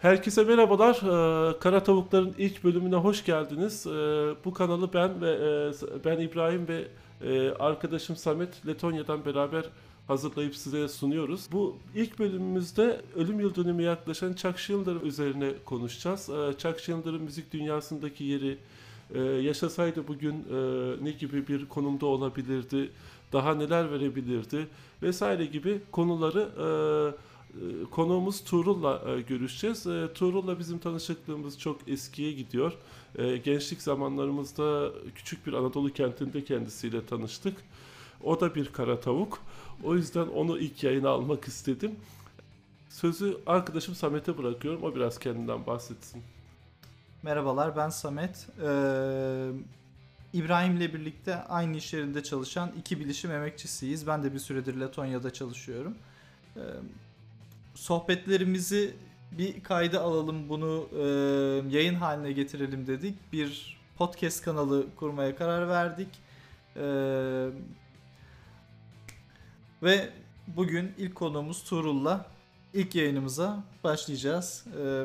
Herkese merhabalar. Ee, Kara Tavukların ilk bölümüne hoş geldiniz. Ee, bu kanalı ben ve e, ben İbrahim ve e, arkadaşım Samet Letonya'dan beraber hazırlayıp size sunuyoruz. Bu ilk bölümümüzde ölüm yıl dönümü yaklaşan Chuck Schindler üzerine konuşacağız. Ee, Chuck Schindler'ın müzik dünyasındaki yeri, e, yaşasaydı bugün e, ne gibi bir konumda olabilirdi, daha neler verebilirdi vesaire gibi konuları e, konuğumuz Tuğrul'la e, görüşeceğiz. E, Tuğrul'la bizim tanışıklığımız çok eskiye gidiyor. E, gençlik zamanlarımızda küçük bir Anadolu kentinde kendisiyle tanıştık. O da bir kara tavuk. O yüzden onu ilk yayına almak istedim. Sözü arkadaşım Samet'e bırakıyorum. O biraz kendinden bahsetsin. Merhabalar ben Samet. Ee, İbrahim'le birlikte aynı iş yerinde çalışan iki bilişim emekçisiyiz. Ben de bir süredir Letonya'da çalışıyorum. Ee, sohbetlerimizi bir kayda alalım bunu e, yayın haline getirelim dedik. Bir podcast kanalı kurmaya karar verdik. Ee, ve bugün ilk konuğumuz Tuğrul'la ilk yayınımıza başlayacağız. Ee,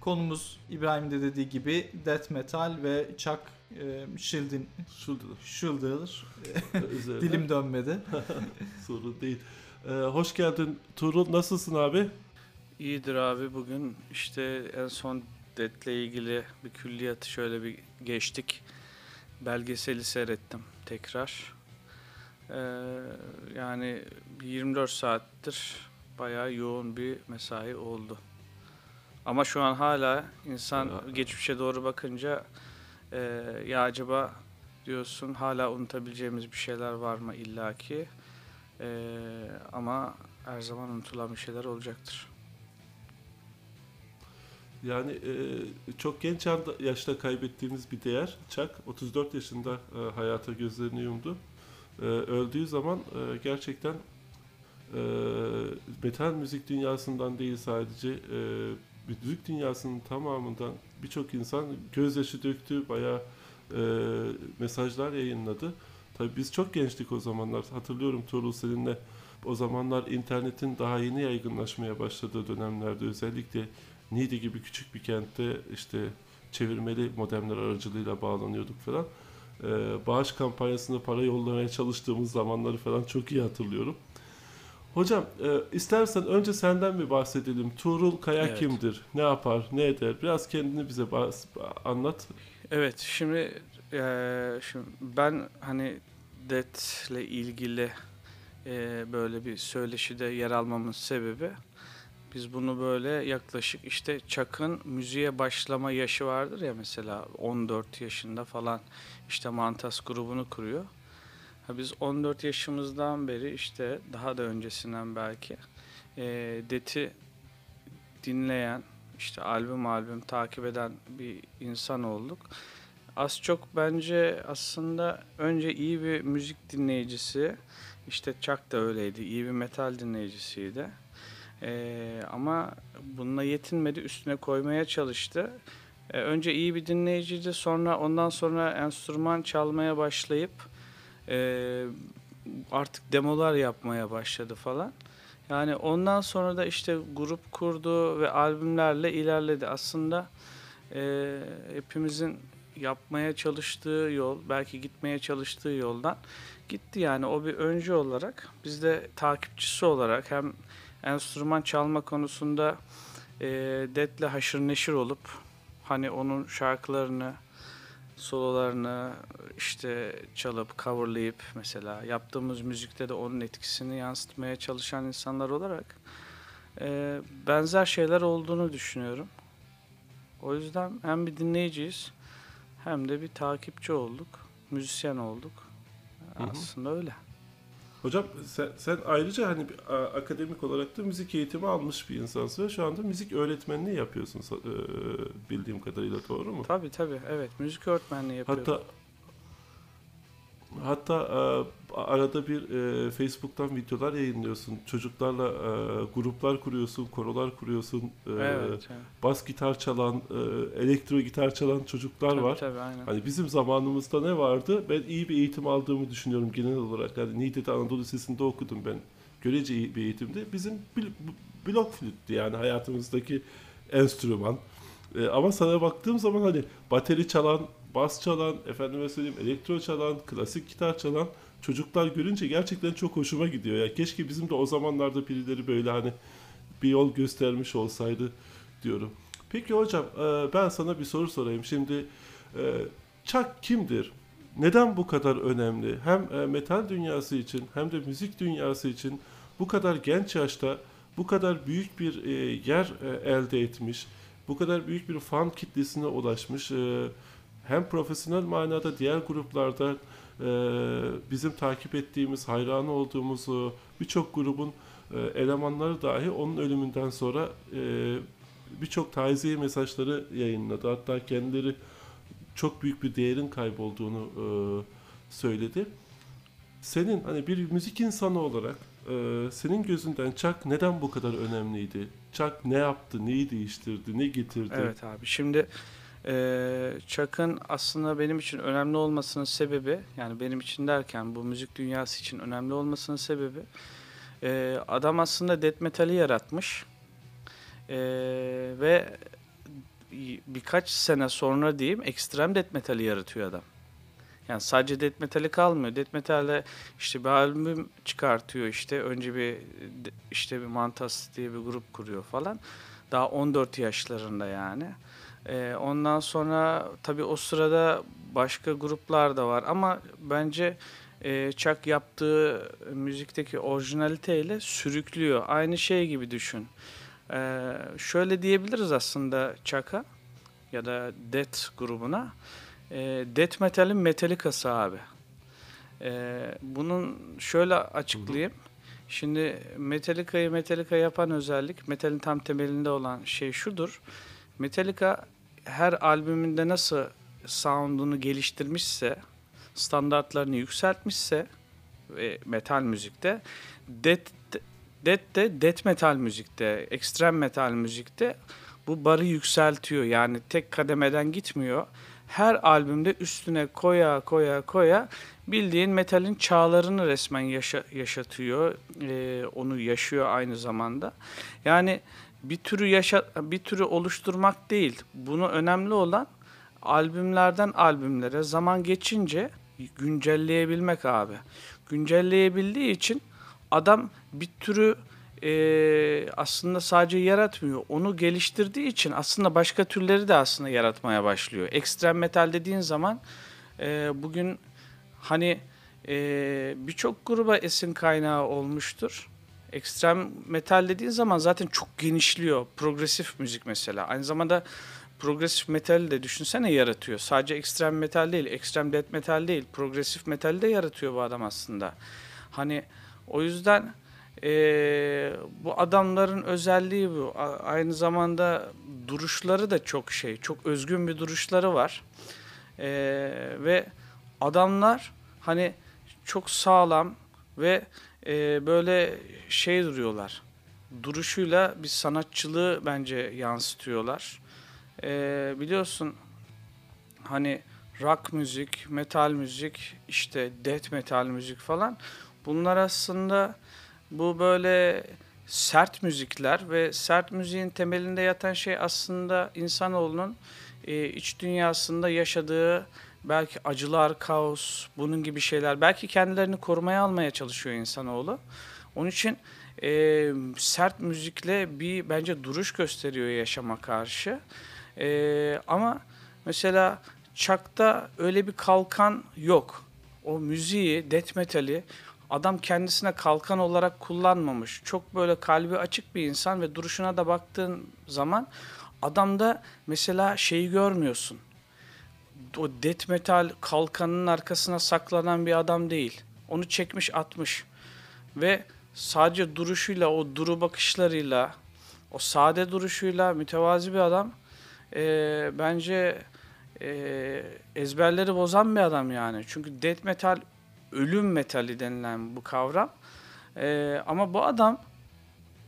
konumuz İbrahim'in de dediği gibi death metal ve Chuck e. Schilder. Üzerine. Dilim dönmedi. Sorun değil. Ee, hoş geldin Tuğrul. Nasılsın abi? İyidir abi bugün işte en son DET'le ilgili bir külliyatı şöyle bir geçtik. Belgeseli seyrettim tekrar. Ee, yani 24 saattir bayağı yoğun bir mesai oldu. Ama şu an hala insan Ya. geçmişe doğru bakınca e, ya acaba diyorsun hala unutabileceğimiz bir şeyler var mı illaki. E, ama her zaman unutulan bir şeyler olacaktır. Yani e, çok genç yaşta kaybettiğimiz bir değer. Chuck 34 yaşında e, hayata gözlerini yumdu. E, öldüğü zaman e, gerçekten e, metal müzik dünyasından değil sadece e, müzik dünyasının tamamından birçok insan gözyaşı döktü, bayağı e, mesajlar yayınladı. Tabii biz çok gençtik o zamanlar. Hatırlıyorum Tuğrul seninle o zamanlar internetin daha yeni yaygınlaşmaya başladığı dönemlerde özellikle Niğde gibi küçük bir kentte işte çevirmeli modemler aracılığıyla bağlanıyorduk falan. Ee, bağış kampanyasında para yollamaya çalıştığımız zamanları falan çok iyi hatırlıyorum. Hocam e, istersen önce senden bir bahsedelim. Tuğrul Kaya Evet. kimdir? Ne yapar? Ne eder? Biraz kendini bize bahs- anlat. Evet şimdi eee, şimdi ben hani DET'le ilgili eee, böyle bir söyleşide yer almamın sebebi biz bunu böyle yaklaşık işte Çak'ın müziğe başlama yaşı vardır ya mesela 14 yaşında falan işte Mantas grubunu kuruyor. Ha biz 14 yaşımızdan beri işte daha da öncesinden belki eee DET'i dinleyen işte albüm albüm takip eden bir insan olduk. Az çok bence aslında önce iyi bir müzik dinleyicisi, işte Chuck da öyleydi, iyi bir metal dinleyicisiydi. Ee, ama bununla yetinmedi, üstüne koymaya çalıştı. Ee, önce iyi bir dinleyiciydi, sonra ondan sonra enstrüman çalmaya başlayıp e, artık demolar yapmaya başladı falan. Yani ondan sonra da işte grup kurdu ve albümlerle ilerledi. Aslında e, hepimizin yapmaya çalıştığı yol, belki gitmeye çalıştığı yoldan gitti yani. O bir öncü olarak, biz de takipçisi olarak hem enstrüman çalma konusunda e, Dead'le haşır neşir olup hani onun şarkılarını, sololarını işte çalıp coverlayıp mesela yaptığımız müzikte de onun etkisini yansıtmaya çalışan insanlar olarak e, benzer şeyler olduğunu düşünüyorum. O yüzden hem bir dinleyiciyiz hem de bir takipçi olduk, müzisyen olduk. Aslında öyle. Hocam sen, sen ayrıca hani bir, a- akademik olarak da müzik eğitimi almış bir insansın ve şu anda müzik öğretmenliği yapıyorsun e, bildiğim kadarıyla doğru mu? Tabii tabii evet müzik öğretmenliği yapıyorum. Hatta hatta e, arada bir e, Facebook'tan videolar yayınlıyorsun. Çocuklarla e, gruplar kuruyorsun, korolar kuruyorsun. e, evet, evet. Bas gitar çalan, e, elektro gitar çalan çocuklar Tabii, var. Tabii aynen. Hani bizim zamanımızda ne vardı? Ben iyi bir eğitim aldığımı düşünüyorum genel olarak. Yani Niğde'de Anadolu Lisesi'nde okudum ben. Görece iyi bir eğitimdi. Bizim bl- blok flüttü yani hayatımızdaki enstrüman. E, ama sana baktığım zaman hani bateri çalan, bas çalan, efendime söyleyeyim elektro çalan, klasik gitar çalan çocuklar görünce gerçekten çok hoşuma gidiyor. Ya keşke bizim de o zamanlarda birileri böyle hani bir yol göstermiş olsaydı diyorum. Peki hocam e, ben sana bir soru sorayım. Şimdi e, Chuck kimdir? Neden bu kadar önemli? Hem e, metal dünyası için hem de müzik dünyası için bu kadar genç yaşta bu kadar büyük bir yer elde etmiş, bu kadar büyük bir fan kitlesine ulaşmış. Hem profesyonel manada diğer gruplarda bizim takip ettiğimiz, hayranı olduğumuz birçok grubun elemanları dahi onun ölümünden sonra birçok taziye mesajları yayınladı. Hatta kendileri çok büyük bir değerin kaybolduğunu e, söyledi. Senin hani bir müzik insanı olarak e, senin gözünden Chuck neden bu kadar önemliydi? Chuck ne yaptı, neyi değiştirdi, ne getirdi? Evet abi şimdi e, Chuck'ın aslında benim için önemli olmasının sebebi yani benim için derken bu müzik dünyası için önemli olmasının sebebi e, adam aslında death metal'i yaratmış e, ve birkaç sene sonra diyeyim ekstrem death metal'i yaratıyor adam. Yani sadece death metal'i kalmıyor. Death metal'de işte bir albüm çıkartıyor işte önce bir işte bir Mantas diye bir grup kuruyor falan. Daha 14 yaşlarında yani. Ee, ondan sonra tabii o sırada başka gruplar da var ama bence e, Chuck yaptığı müzikteki orijinaliteyle sürüklüyor. Aynı şey gibi düşün. Ee, şöyle diyebiliriz aslında Chaka ya da Death grubuna. E, Death Metal'in Metallica'sı abi. E, bunun şöyle açıklayayım. Şimdi Metallica'yı Metallica yapan özellik, metalin tam temelinde olan şey şudur. Metallica her albümünde nasıl sound'unu geliştirmişse, standartlarını yükseltmişse ve metal müzikte Death Death de death metal müzikte, ekstrem metal müzikte bu barı yükseltiyor. Yani tek kademeden gitmiyor. Her albümde üstüne koya koya koya bildiğin metalin çağlarını resmen yaşa, yaşatıyor. Ee, onu yaşıyor aynı zamanda. Yani bir türü yaşa, bir türü oluşturmak değil. Bunu önemli olan albümlerden albümlere zaman geçince güncelleyebilmek abi. Güncelleyebildiği için adam bir türü e, aslında sadece yaratmıyor. Onu geliştirdiği için aslında başka türleri de aslında yaratmaya başlıyor. Ekstrem metal dediğin zaman e, bugün hani e, birçok gruba esin kaynağı olmuştur. Ekstrem metal dediğin zaman zaten çok genişliyor. Progresif müzik mesela. Aynı zamanda progresif metal de düşünsene yaratıyor. Sadece ekstrem metal değil, ekstrem death metal değil. Progresif metal de yaratıyor bu adam aslında. Hani o yüzden e, bu adamların özelliği bu. Aynı zamanda duruşları da çok şey, çok özgün bir duruşları var. E, ve adamlar hani çok sağlam ve e, böyle şey duruyorlar. Duruşuyla bir sanatçılığı bence yansıtıyorlar. E, biliyorsun hani rock müzik, metal müzik, işte death metal müzik falan bunlar aslında bu böyle sert müzikler ve sert müziğin temelinde yatan şey aslında insanoğlunun e, iç dünyasında yaşadığı belki acılar, kaos, bunun gibi şeyler. Belki kendilerini korumaya almaya çalışıyor insanoğlu. Onun için e, sert müzikle bir bence duruş gösteriyor yaşama karşı. E, ama mesela Çak'ta öyle bir kalkan yok. O müziği, death metali adam kendisine kalkan olarak kullanmamış. Çok böyle kalbi açık bir insan ve duruşuna da baktığın zaman adamda mesela şeyi görmüyorsun. O death metal kalkanının arkasına saklanan bir adam değil. Onu çekmiş atmış. Ve sadece duruşuyla, o duru bakışlarıyla, o sade duruşuyla mütevazi bir adam. Ee, bence e, ezberleri bozan bir adam yani. Çünkü death metal ölüm metali denilen bu kavram. E, ama bu adam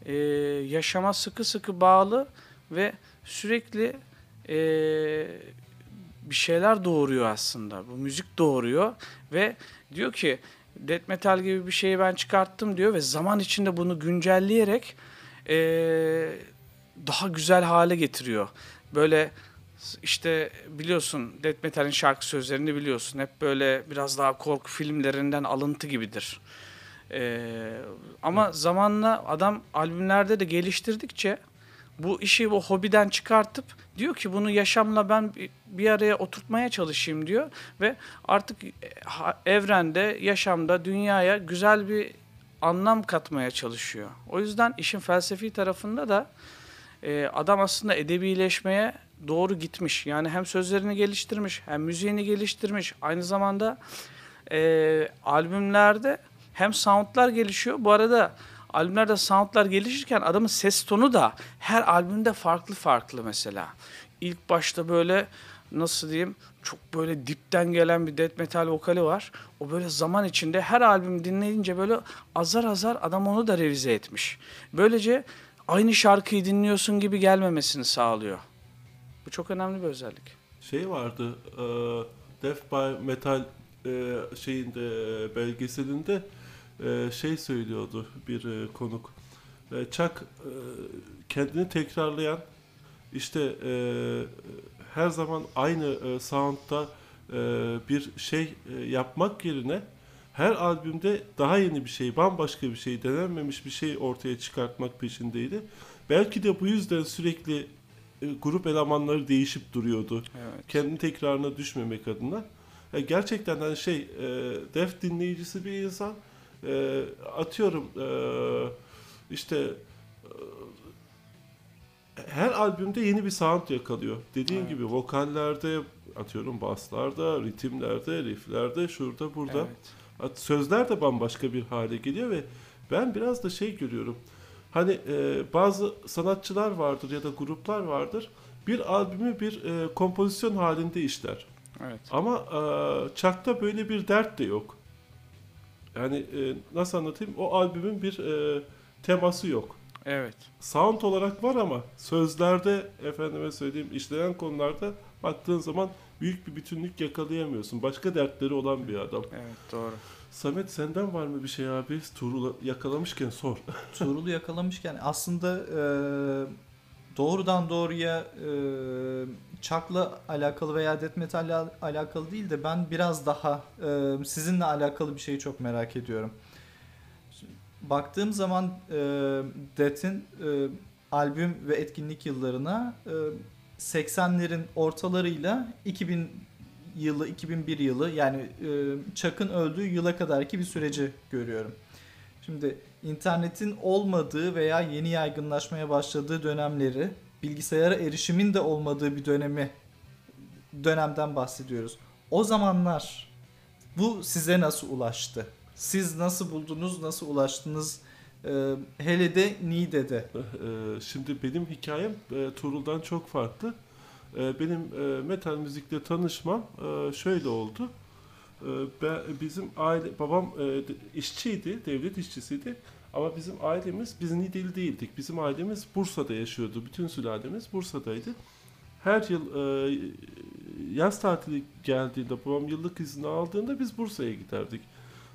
e, yaşama sıkı sıkı bağlı ve sürekli e, bir şeyler doğuruyor aslında. Bu müzik doğuruyor ve diyor ki death metal gibi bir şeyi ben çıkarttım diyor ve zaman içinde bunu güncelleyerek e, daha güzel hale getiriyor. Böyle işte biliyorsun death metal'in şarkı sözlerini biliyorsun. Hep böyle biraz daha korku filmlerinden alıntı gibidir. Ee, ama zamanla adam albümlerde de geliştirdikçe bu işi o hobiden çıkartıp diyor ki bunu yaşamla ben bir- araya oturtmaya çalışayım diyor ve artık e, evrende, yaşamda, dünyaya güzel bir anlam katmaya çalışıyor. O yüzden işin felsefi tarafında da e, adam aslında edebileşmeye doğru gitmiş. Yani hem sözlerini geliştirmiş, hem müziğini geliştirmiş. Aynı zamanda e, albümlerde hem soundlar gelişiyor. Bu arada albümlerde soundlar gelişirken adamın ses tonu da her albümde farklı farklı mesela. İlk başta böyle nasıl diyeyim çok böyle dipten gelen bir death metal vokali var. O böyle zaman içinde her albüm dinleyince böyle azar azar adam onu da revize etmiş. Böylece aynı şarkıyı dinliyorsun gibi gelmemesini sağlıyor. Bu çok önemli bir özellik. Şey vardı, e, Death by Metal e, şeyinde e, belgeselinde e, şey söylüyordu bir e, konuk. E, Chuck e, kendini tekrarlayan işte e, her zaman aynı e, soundda e, bir şey e, yapmak yerine her albümde daha yeni bir şey, bambaşka bir şey, denenmemiş bir şey ortaya çıkartmak peşindeydi. Belki de bu yüzden sürekli e, grup elemanları değişip duruyordu Evet. kendi tekrarına düşmemek adına. Ya gerçekten hani şey e, def dinleyicisi bir insan e, atıyorum e, işte e, her albümde yeni bir sound yakalıyor. Dediğin Evet. gibi vokallerde atıyorum baslarda, ritimlerde, rifflerde, şurada burada. Evet. Sözler de bambaşka bir hale geliyor ve ben biraz da şey görüyorum. Hani e, bazı sanatçılar vardır ya da gruplar vardır. Bir albümü bir e, kompozisyon halinde işler. Evet. Ama e, Chuck'ta böyle bir dert de yok. Yani e, nasıl anlatayım? O albümün bir e, teması yok. Evet. Sound olarak var ama sözlerde efendime söyleyeyim işlenen konularda baktığın zaman büyük bir bütünlük yakalayamıyorsun. Başka dertleri olan bir adam. Evet doğru. Samet senden var mı bir şey abi? Tuğrul'u yakalamışken sor. Tuğrul'u yakalamışken aslında e, doğrudan doğruya e, Chuck'la alakalı veya Death Metal'le alakalı değil de ben biraz daha e, sizinle alakalı bir şeyi çok merak ediyorum. Baktığım zaman e, Death'in e, albüm ve etkinlik yıllarına e, 80'lerin ortalarıyla 2000 yılı 2001 yılı yani e, Chuck'ın öldüğü yıla kadarki bir süreci görüyorum. Şimdi internetin olmadığı veya yeni yaygınlaşmaya başladığı dönemleri, bilgisayara erişimin de olmadığı bir dönemi dönemden bahsediyoruz. O zamanlar bu size nasıl ulaştı? Siz nasıl buldunuz, nasıl ulaştınız? Ee, hele de Niğde'de. Ee, Şimdi benim hikayem e, çok farklı. E, Benim e, metal müzikle tanışmam e, şöyle oldu. E, Ben, bizim aile, babam e, işçiydi, devlet işçisiydi. Ama bizim ailemiz, biz Niğdeli değildik. Bizim ailemiz Bursa'da yaşıyordu. Bütün sülalemiz Bursa'daydı. Her yıl e, yaz tatili geldiğinde, babam yıllık izni aldığında biz Bursa'ya giderdik.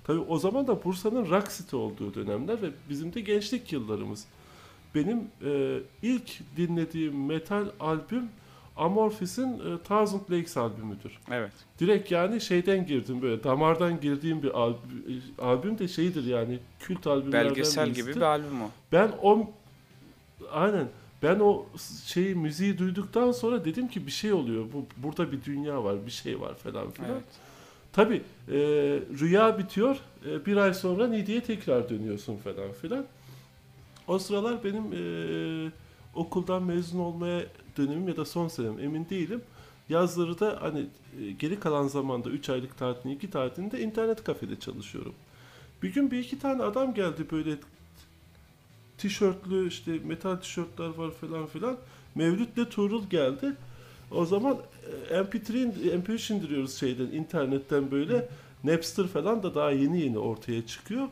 Tabii o zaman da Bursa'nın rock city olduğu dönemler ve bizim de gençlik yıllarımız. Benim e, ilk dinlediğim metal albüm Amorphis'in e, Thousand Lakes albümüdür. Evet. Direkt yani şeyden girdim böyle damardan girdiğim bir albüm, albüm de şeydir yani kült albümlerden Belgesel birisidir. gibi bir albüm o. Ben o aynen ben o şeyi müziği duyduktan sonra dedim ki bir şey oluyor. Bu burada bir dünya var, bir şey var falan filan. Evet. Tabii e, rüya bitiyor. E, bir ay sonra Niğde'ye tekrar dönüyorsun falan filan. O sıralar benim e, okuldan mezun olmaya dönemim ya da son senem emin değilim. Yazları da hani e, geri kalan zamanda 3 aylık tatilin 2 tatilinde internet kafede çalışıyorum. Bir gün bir iki tane adam geldi böyle tişörtlü işte metal tişörtler var falan filan. Mevlüt'le Tuğrul geldi. O zaman e, MP3 in- MP3 indiriyoruz şeyden internetten böyle. Napster falan da daha yeni yeni ortaya çıkıyor.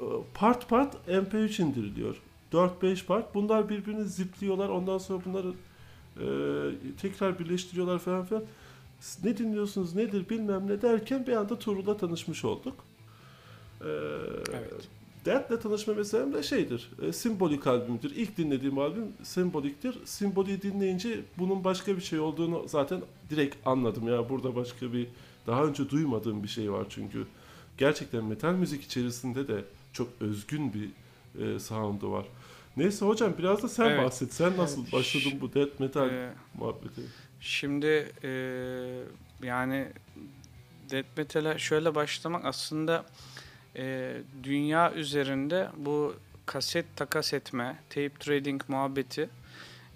E, Part part MP3 indiriliyor. 4-5 part. Bunlar birbirini zipliyorlar. Ondan sonra bunları e, tekrar birleştiriyorlar falan filan. Siz Ne dinliyorsunuz nedir bilmem ne derken bir anda Tuğrul'la tanışmış olduk. E, Evet. Death'le tanışma meselem de şeydir. E, simbolik albümdür. İlk dinlediğim albüm simboliktir. Simboliği dinleyince bunun başka bir şey olduğunu zaten direkt anladım. Ya burada başka bir daha önce duymadığım bir şey var çünkü. Gerçekten metal müzik içerisinde de çok özgün bir e, sound'u var. Neyse hocam biraz da sen Evet. bahset. Sen nasıl başladın bu death metal Ee, muhabbeti? Şimdi e, yani death metal'e şöyle başlamak aslında e, dünya üzerinde bu kaset takas etme, tape trading muhabbeti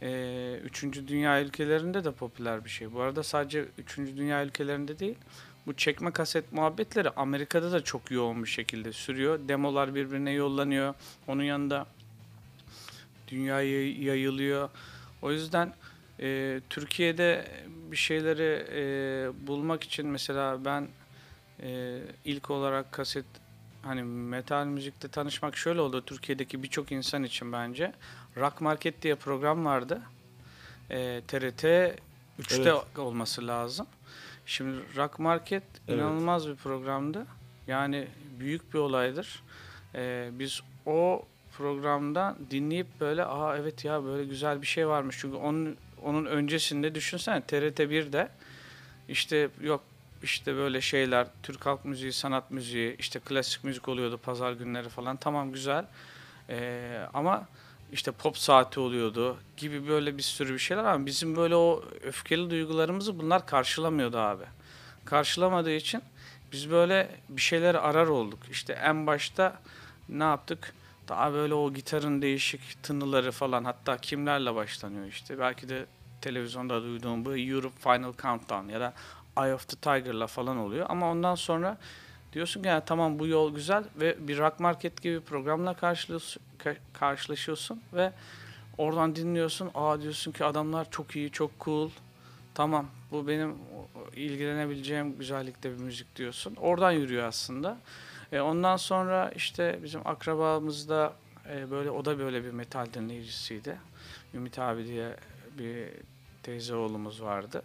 e, 3. dünya ülkelerinde de popüler bir şey. Bu arada sadece 3. dünya ülkelerinde değil, bu çekme kaset muhabbetleri Amerika'da da çok yoğun bir şekilde sürüyor. Demolar birbirine yollanıyor. Onun yanında dünyaya yayılıyor. O yüzden e, Türkiye'de bir şeyleri e, bulmak için mesela ben e, ilk olarak kaset hani metal müzikte tanışmak şöyle oldu Türkiye'deki birçok insan için bence. Rock Market diye program vardı. E, TRT 3'te Evet. olması lazım. Şimdi Rock Market Evet. inanılmaz bir programdı. Yani büyük bir olaydır. E, biz o programda dinleyip böyle aa evet ya böyle güzel bir şey varmış. Çünkü onun onun öncesinde düşünsene TRT 1'de işte yok işte böyle şeyler Türk halk müziği, sanat müziği, işte klasik müzik oluyordu pazar günleri falan. Tamam güzel. Ee, ama işte pop saati oluyordu gibi böyle bir sürü bir şeyler ama bizim böyle o öfkeli duygularımızı bunlar karşılamıyordu abi. Karşılamadığı için biz böyle bir şeyler arar olduk. İşte en başta ne yaptık? Daha böyle o gitarın değişik tınıları falan hatta kimlerle başlanıyor işte. Belki de televizyonda duyduğum bu Europe Final Countdown ya da Eye of the Tiger'la falan oluyor. Ama ondan sonra diyorsun ki "Ya tamam bu yol güzel ve bir Rock Market gibi programla karşılaş- ka- karşılaşıyorsun ve oradan dinliyorsun. Aa diyorsun ki adamlar çok iyi, çok cool. Tamam bu benim ilgilenebileceğim güzellikte bir müzik diyorsun. Oradan yürüyor aslında. E, ondan sonra işte bizim akrabamızda e, böyle o da böyle bir metal dinleyicisiydi. Ümit abi diye bir teyze oğlumuz vardı.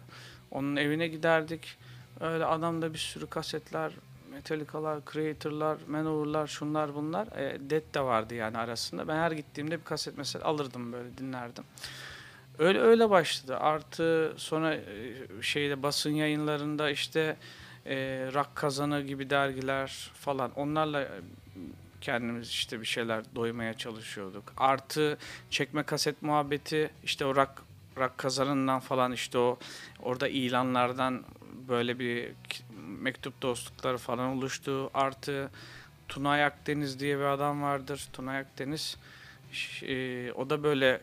Onun evine giderdik. Öyle adamda bir sürü kasetler, Metallica'lar, Creator'lar, Manowar'lar, şunlar bunlar. E, Dead de vardı yani arasında. Ben her gittiğimde bir kaset mesela alırdım böyle dinlerdim. Öyle öyle başladı. Artı sonra e, şeyde basın yayınlarında işte e, Rock Kazanı gibi dergiler falan onlarla e, kendimiz işte bir şeyler doymaya çalışıyorduk. Artı çekme kaset muhabbeti işte o Rock, rock Kazanı'ndan falan işte o orada ilanlardan böyle bir mektup dostlukları falan oluştu. Artı Tunay Akdeniz diye bir adam vardır. Tunay Akdeniz e, o da böyle e,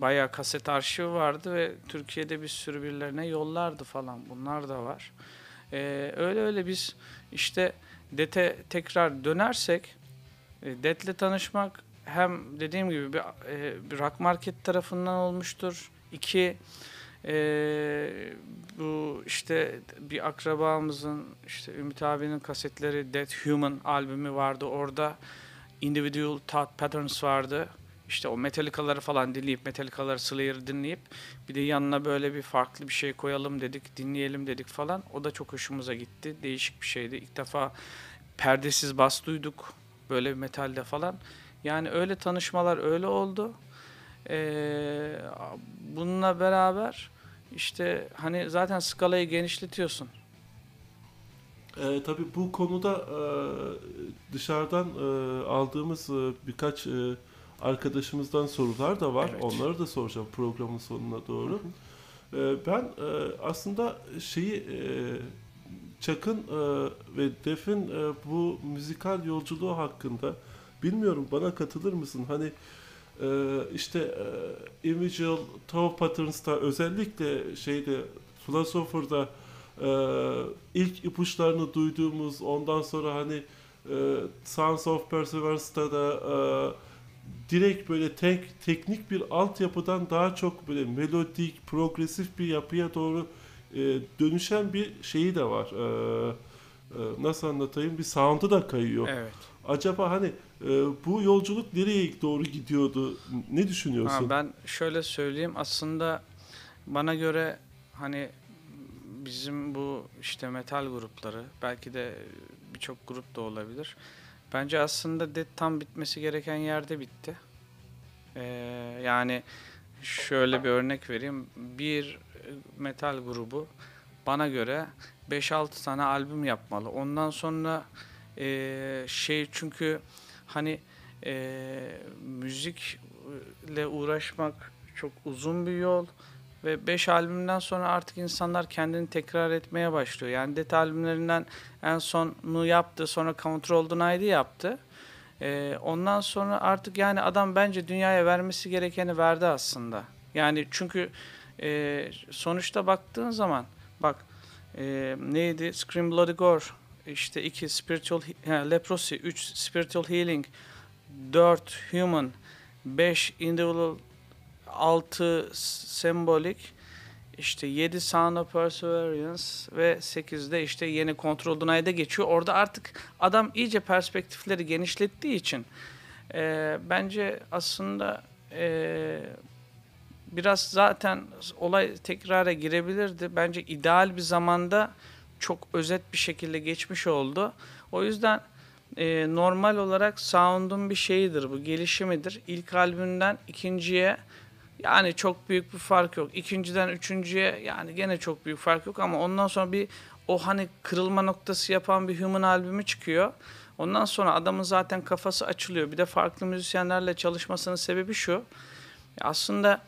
bayağı kaset arşivi vardı ve Türkiye'de bir sürü birilerine yollardı falan. Bunlar da var. E, öyle öyle biz işte DET'e tekrar dönersek e, DET'le tanışmak hem dediğim gibi bir, e, bir rock market tarafından olmuştur. İki e, bu işte bir akrabamızın işte Ümit abinin kasetleri Dead Human albümü vardı. Orada Individual Thought Patterns vardı. İşte o Metallica'ları falan dinleyip Metallica'ları Slayer dinleyip bir de yanına böyle bir farklı bir şey koyalım dedik, dinleyelim dedik falan. O da çok hoşumuza gitti. Değişik bir şeydi. İlk defa perdesiz bas duyduk böyle bir metalde falan. Yani öyle tanışmalar öyle oldu. Ee, bununla beraber işte hani zaten skalayı genişletiyorsun. Ee, tabii bu konuda e, dışarıdan e, aldığımız e, birkaç e, arkadaşımızdan sorular da var. Evet. Onları da soracağım programın sonuna doğru. E, ben e, aslında şeyi e, Çak'ın e, ve Def'in bu müzikal yolculuğu hakkında bilmiyorum bana katılır mısın? Hani işte Individual Toe Patterns'ta özellikle şeyde Philosopher'da ilk ipuçlarını duyduğumuz ondan sonra hani Sons of Perseverance'da da direkt böyle tek teknik bir altyapıdan daha çok böyle melodik, progresif bir yapıya doğru e, dönüşen bir şeyi de var. E, e, nasıl anlatayım? Bir sound'u da kayıyor. Evet. Acaba hani e, bu yolculuk nereye doğru gidiyordu? Ne düşünüyorsun? Ha, ben şöyle söyleyeyim aslında bana göre hani bizim bu işte metal grupları belki de birçok grup da olabilir. Bence aslında Dead tam bitmesi gereken yerde bitti. Ee, yani şöyle bir örnek vereyim. Bir metal grubu bana göre 5-6 tane albüm yapmalı. Ondan sonra e, şey çünkü hani e, müzikle uğraşmak çok uzun bir yol ve 5 albümden sonra artık insanlar kendini tekrar etmeye başlıyor. Yani Det albümlerinden en sonu yaptı, sonra Control Denied'i yaptı. Ee, ondan sonra artık yani adam bence dünyaya vermesi gerekeni verdi aslında. Yani çünkü e, sonuçta baktığın zaman bak e, neydi? Scream Bloody Gore, işte iki Spiritual he, Leprosy, üç Spiritual Healing, dört Human, beş Individual 6 sembolik, işte 7 Sound of Perseverance ve 8'de işte yeni Control Denied'e geçiyor. Orada artık adam iyice perspektifleri genişlettiği için e, bence aslında e, biraz zaten olay tekrara girebilirdi. Bence ideal bir zamanda çok özet bir şekilde geçmiş oldu. O yüzden e, normal olarak sound'un bir şeyidir bu, gelişimidir. İlk albümden ikinciye yani çok büyük bir fark yok. İkinciden üçüncüye yani gene çok büyük fark yok ama ondan sonra bir o hani kırılma noktası yapan bir Human albümü çıkıyor. Ondan sonra adamın zaten kafası açılıyor. Bir de farklı müzisyenlerle çalışmasının sebebi şu. Aslında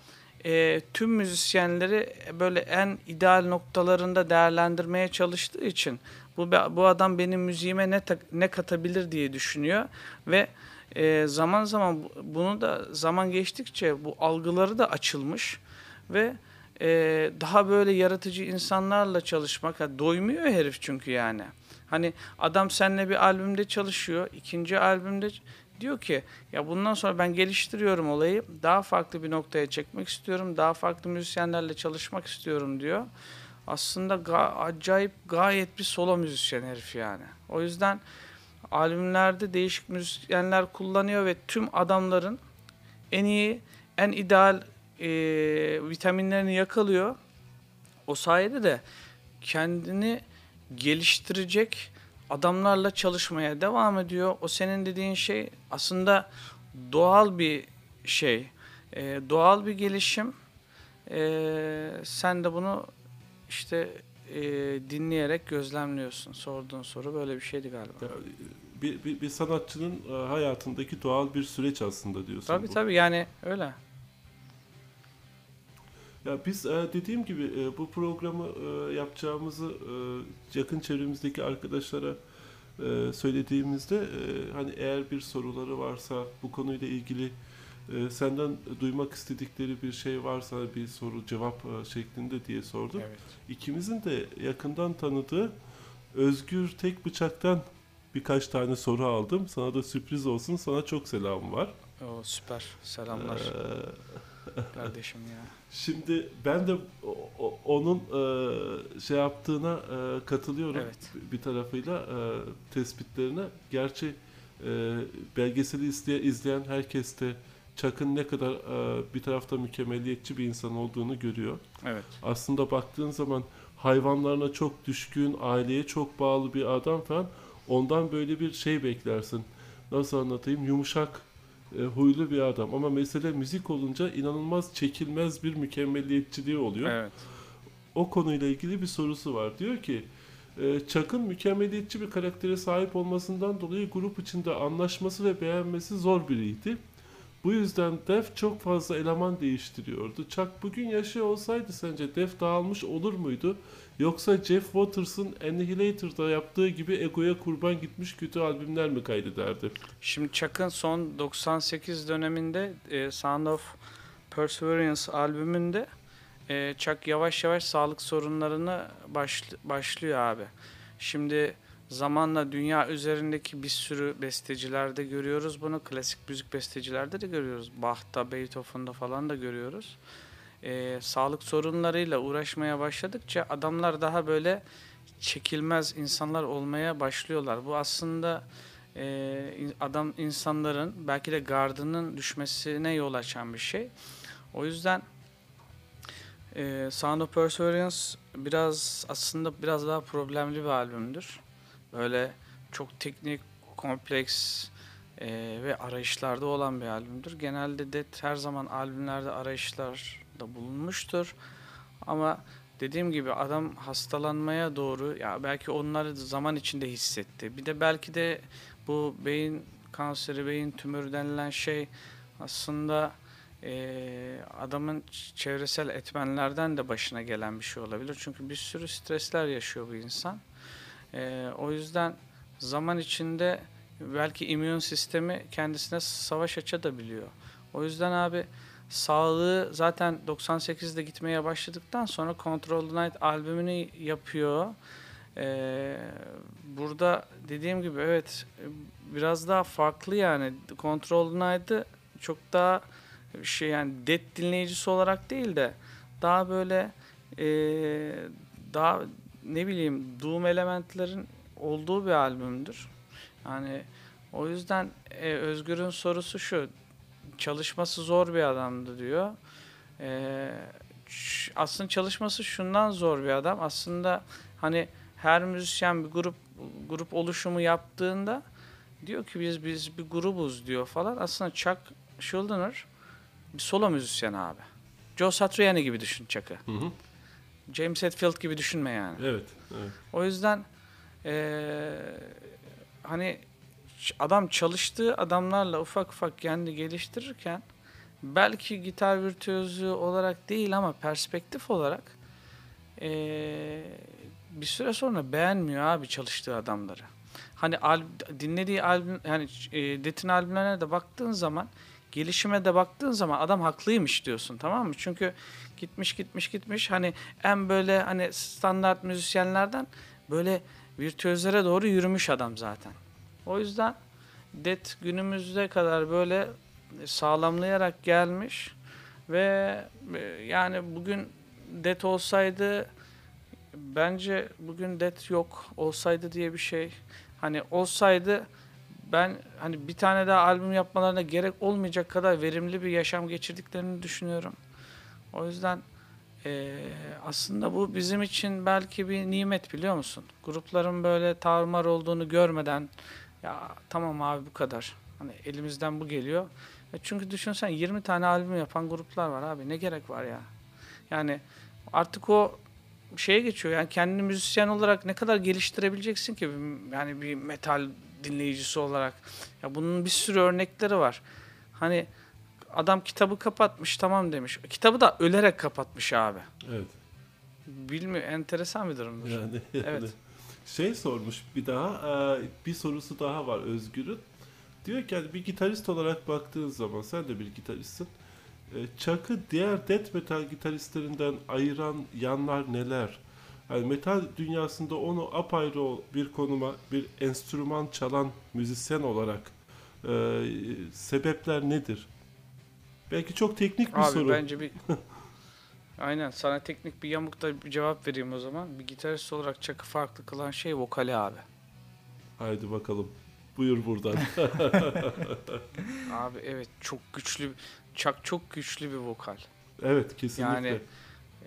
e, tüm müzisyenleri böyle en ideal noktalarında değerlendirmeye çalıştığı için bu bu adam benim müziğime ne ne katabilir diye düşünüyor ve e, zaman zaman bunu da zaman geçtikçe bu algıları da açılmış ve e, daha böyle yaratıcı insanlarla çalışmak yani doymuyor herif çünkü yani. Hani adam seninle bir albümde çalışıyor, ikinci albümde diyor ki ya bundan sonra ben geliştiriyorum olayı, daha farklı bir noktaya çekmek istiyorum, daha farklı müzisyenlerle çalışmak istiyorum diyor. Aslında ga acayip gayet bir solo müzisyen herif yani. O yüzden albümlerde değişik müzisyenler kullanıyor ve tüm adamların en iyi, en ideal e, vitaminlerini yakalıyor. O sayede de kendini geliştirecek adamlarla çalışmaya devam ediyor. O senin dediğin şey aslında doğal bir şey, e, doğal bir gelişim. E, sen de bunu işte e, dinleyerek gözlemliyorsun. Sorduğun soru böyle bir şeydi galiba. Ya, bir, bir, bir sanatçının e, hayatındaki doğal bir süreç aslında diyorsun. Tabii bu. tabii yani öyle. Ya biz e, dediğim gibi e, bu programı yapacağımızı yakın çevremizdeki arkadaşlara söylediğimizde hani eğer bir soruları varsa bu konuyla ilgili senden duymak istedikleri bir şey varsa bir soru cevap şeklinde diye sorduk. Evet. İkimizin de yakından tanıdığı Özgür Tek Bıçak'tan birkaç tane soru aldım. Sana da sürpriz olsun. Sana çok selam var. O süper. Selamlar. Ee, Kardeşim ya. Şimdi ben de onun e, şey yaptığına e, katılıyorum. Evet. Bir tarafıyla e, tespitlerine. Gerçi belgeseli izleyen, izleyen herkes de Chuck'ın ne kadar bir tarafta mükemmeliyetçi bir insan olduğunu görüyor. Evet. Aslında baktığın zaman hayvanlarına çok düşkün, aileye çok bağlı bir adam falan Ondan böyle bir şey beklersin. Nasıl anlatayım? Yumuşak, e, huylu bir adam. Ama mesele müzik olunca inanılmaz çekilmez bir mükemmeliyetçiliği oluyor. Evet. O konuyla ilgili bir sorusu var. Diyor ki e, Chuck'ın mükemmeliyetçi bir karaktere sahip olmasından dolayı grup içinde anlaşması ve beğenmesi zor biriydi. Bu yüzden Def çok fazla eleman değiştiriyordu. Chuck bugün yaşıyor olsaydı sence Def dağılmış olur muydu? Yoksa Jeff Waters'ın Annihilator'da yaptığı gibi egoya kurban gitmiş kötü albümler mi kaydederdi? Şimdi Chuck'ın son 98 döneminde e, Sound of Perseverance albümünde e, Chuck yavaş yavaş sağlık sorunlarını başl- başlıyor abi. Şimdi zamanla dünya üzerindeki bir sürü bestecilerde görüyoruz bunu. Klasik müzik bestecilerde de görüyoruz. Bach'ta, Beethoven'da falan da görüyoruz e, sağlık sorunlarıyla uğraşmaya başladıkça adamlar daha böyle çekilmez insanlar olmaya başlıyorlar. Bu aslında e, adam insanların belki de gardının düşmesine yol açan bir şey. O yüzden e, Sound of Perseverance biraz aslında biraz daha problemli bir albümdür. Böyle çok teknik kompleks e, ve arayışlarda olan bir albümdür. Genelde Dead her zaman albümlerde arayışlarda bulunmuştur. Ama dediğim gibi adam hastalanmaya doğru ya belki onları zaman içinde hissetti. Bir de belki de bu beyin kanseri, beyin tümörü denilen şey aslında e, adamın çevresel etmenlerden de başına gelen bir şey olabilir. Çünkü bir sürü stresler yaşıyor bu insan. E, o yüzden zaman içinde belki immün sistemi kendisine savaş açabiliyor. O yüzden abi sağlığı zaten 98'de gitmeye başladıktan sonra Control the Night albümünü yapıyor. Ee, burada dediğim gibi evet biraz daha farklı yani Control the Night'ı çok daha şey yani dead dinleyicisi olarak değil de daha böyle e, daha ne bileyim doom elementlerin olduğu bir albümdür. Yani o yüzden e, Özgür'ün sorusu şu. Çalışması zor bir adamdı diyor. E, aslında çalışması şundan zor bir adam. Aslında hani her müzisyen bir grup grup oluşumu yaptığında diyor ki biz biz bir grubuz diyor falan. Aslında Chuck Schuldiner bir solo müzisyen abi. Joe Satriani gibi düşün Chuck'ı. Hı hı. James Hetfield gibi düşünme yani. Evet. evet. O yüzden ee, hani adam çalıştığı adamlarla ufak ufak kendi geliştirirken belki gitar virtüözü olarak değil ama perspektif olarak ee, bir süre sonra beğenmiyor abi çalıştığı adamları. Hani al, dinlediği albüm yani e, Detin albümlerine de baktığın zaman gelişime de baktığın zaman adam haklıymış diyorsun tamam mı? Çünkü gitmiş gitmiş gitmiş hani en böyle hani standart müzisyenlerden böyle virtüözlere doğru yürümüş adam zaten. O yüzden det günümüzde kadar böyle sağlamlayarak gelmiş ve e, yani bugün det olsaydı bence bugün det yok olsaydı diye bir şey hani olsaydı ben hani bir tane daha albüm yapmalarına gerek olmayacak kadar verimli bir yaşam geçirdiklerini düşünüyorum. O yüzden e, aslında bu bizim için belki bir nimet biliyor musun? Grupların böyle tarumar olduğunu görmeden ya tamam abi bu kadar. Hani elimizden bu geliyor. E çünkü düşünsen 20 tane albüm yapan gruplar var abi. Ne gerek var ya? Yani artık o şeye geçiyor. Yani kendini müzisyen olarak ne kadar geliştirebileceksin ki? Yani bir metal dinleyicisi olarak. Ya bunun bir sürü örnekleri var. Hani adam kitabı kapatmış tamam demiş. Kitabı da ölerek kapatmış abi. Evet. Bilmiyor enteresan bir durumdur. Yani, yani. Evet. Şey sormuş bir daha e, bir sorusu daha var Özgür'ün. Diyor ki yani bir gitarist olarak baktığın zaman sen de bir gitaristsin. E, Chuck'ı diğer death metal gitaristlerinden ayıran yanlar neler? Yani metal dünyasında onu apayrı bir konuma bir enstrüman çalan müzisyen olarak e, sebepler nedir? Belki çok teknik bir Abi soru. bence bir Aynen sana teknik bir yamukta bir cevap vereyim o zaman. Bir gitarist olarak Chuck'ı farklı kılan şey vokali abi. Haydi bakalım. Buyur buradan. abi evet çok güçlü Chuck çok güçlü bir vokal. evet kesinlikle. Yani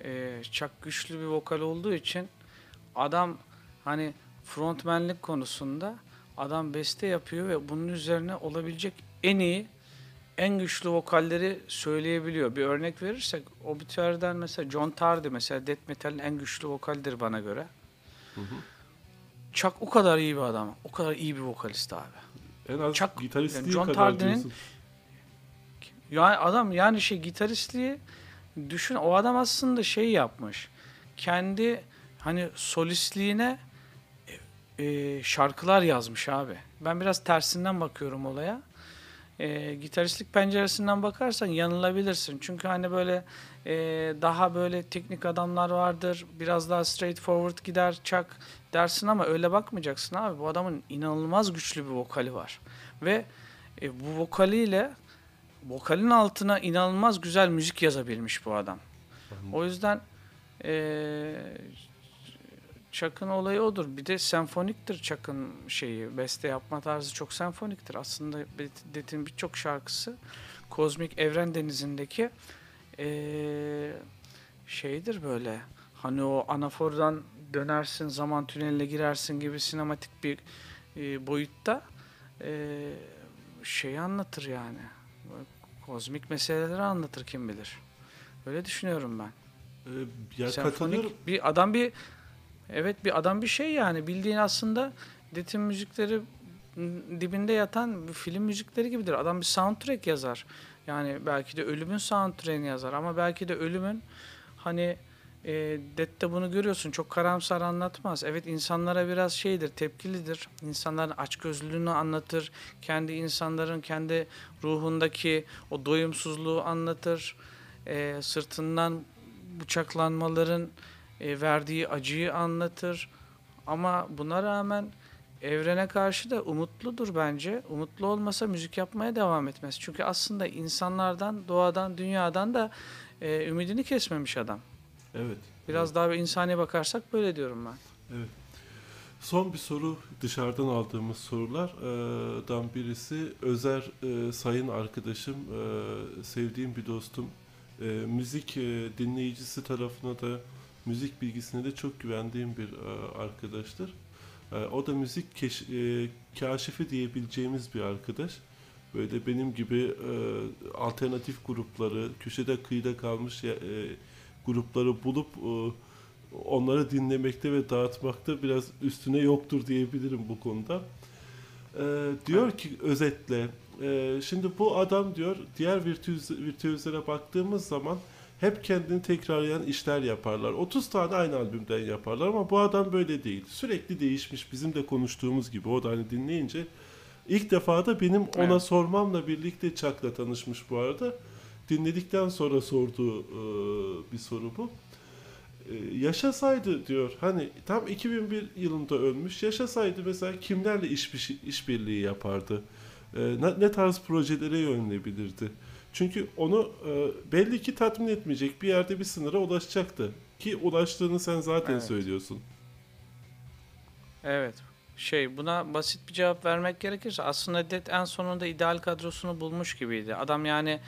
e, Chuck güçlü bir vokal olduğu için adam hani frontmenlik konusunda adam beste yapıyor ve bunun üzerine olabilecek en iyi en güçlü vokalleri söyleyebiliyor. Bir örnek verirsek Obituary'den mesela John Tardy mesela death metal'in en güçlü vokalidir bana göre. Hı hı. Chuck o kadar iyi bir adam. O kadar iyi bir vokalist abi. En az Chuck- gitaristliği yani John kadar Tardy'nin- diyorsun. Yani adam yani şey gitaristliği düşün o adam aslında şey yapmış. Kendi hani solistliğine e, şarkılar yazmış abi. Ben biraz tersinden bakıyorum olaya. E, gitaristlik penceresinden bakarsan yanılabilirsin. Çünkü hani böyle e, daha böyle teknik adamlar vardır. Biraz daha straightforward gider çak dersin ama öyle bakmayacaksın abi. Bu adamın inanılmaz güçlü bir vokali var. Ve e, bu vokaliyle vokalin altına inanılmaz güzel müzik yazabilmiş bu adam. O yüzden eee Chuck'ın olayı odur. Bir de senfoniktir Chuck'ın şeyi. Beste yapma tarzı çok senfoniktir. Aslında Dead'in birçok şarkısı kozmik evren denizindeki eee, şeydir böyle. Hani o anafordan dönersin, zaman tüneline girersin gibi sinematik bir e, boyutta e, şeyi anlatır yani. Kozmik meseleleri anlatır kim bilir. Öyle düşünüyorum ben. Ee, ya. Senfonik bir adam bir evet bir adam bir şey yani bildiğin aslında Detin müzikleri dibinde yatan film müzikleri gibidir. Adam bir soundtrack yazar. Yani belki de ölümün soundtrack'ini yazar ama belki de ölümün hani e, Dead'de bunu görüyorsun çok karamsar anlatmaz. Evet insanlara biraz şeydir, tepkilidir. İnsanların açgözlülüğünü anlatır. Kendi insanların kendi ruhundaki o doyumsuzluğu anlatır. E, sırtından bıçaklanmaların e, verdiği acıyı anlatır. Ama buna rağmen evrene karşı da umutludur bence. Umutlu olmasa müzik yapmaya devam etmez. Çünkü aslında insanlardan, doğadan, dünyadan da e, ümidini kesmemiş adam. Evet. Biraz daha bir insani bakarsak böyle diyorum ben. Evet. Son bir soru dışarıdan aldığımız sorulardan birisi Özer e, sayın arkadaşım, e, sevdiğim bir dostum. E, müzik e, dinleyicisi tarafına da müzik bilgisine de çok güvendiğim bir e, arkadaştır. E, o da müzik keş, e, kaşifi diyebileceğimiz bir arkadaş. Böyle benim gibi e, alternatif grupları, köşede kıyıda kalmış e, grupları bulup e, onları dinlemekte ve dağıtmakta biraz üstüne yoktur diyebilirim bu konuda. Ee, diyor ki özetle, e, şimdi bu adam diyor diğer virtüöz, virtüözlere baktığımız zaman hep kendini tekrarlayan işler yaparlar. 30 tane aynı albümden yaparlar ama bu adam böyle değil. Sürekli değişmiş bizim de konuştuğumuz gibi o da hani dinleyince ilk defa da benim ona Evet. sormamla birlikte Chuck'la tanışmış bu arada. Dinledikten sonra sorduğu e, bir soru bu. E, yaşasaydı diyor hani tam 2001 yılında ölmüş yaşasaydı mesela kimlerle iş işbirliği yapardı E, ne, ne tarz projelere yönelebilirdi çünkü onu e, belli ki tatmin etmeyecek bir yerde bir sınıra ulaşacaktı ki ulaştığını sen zaten Evet. söylüyorsun Evet. Şey buna basit bir cevap vermek gerekirse aslında Dead en sonunda ideal kadrosunu bulmuş gibiydi. Adam yani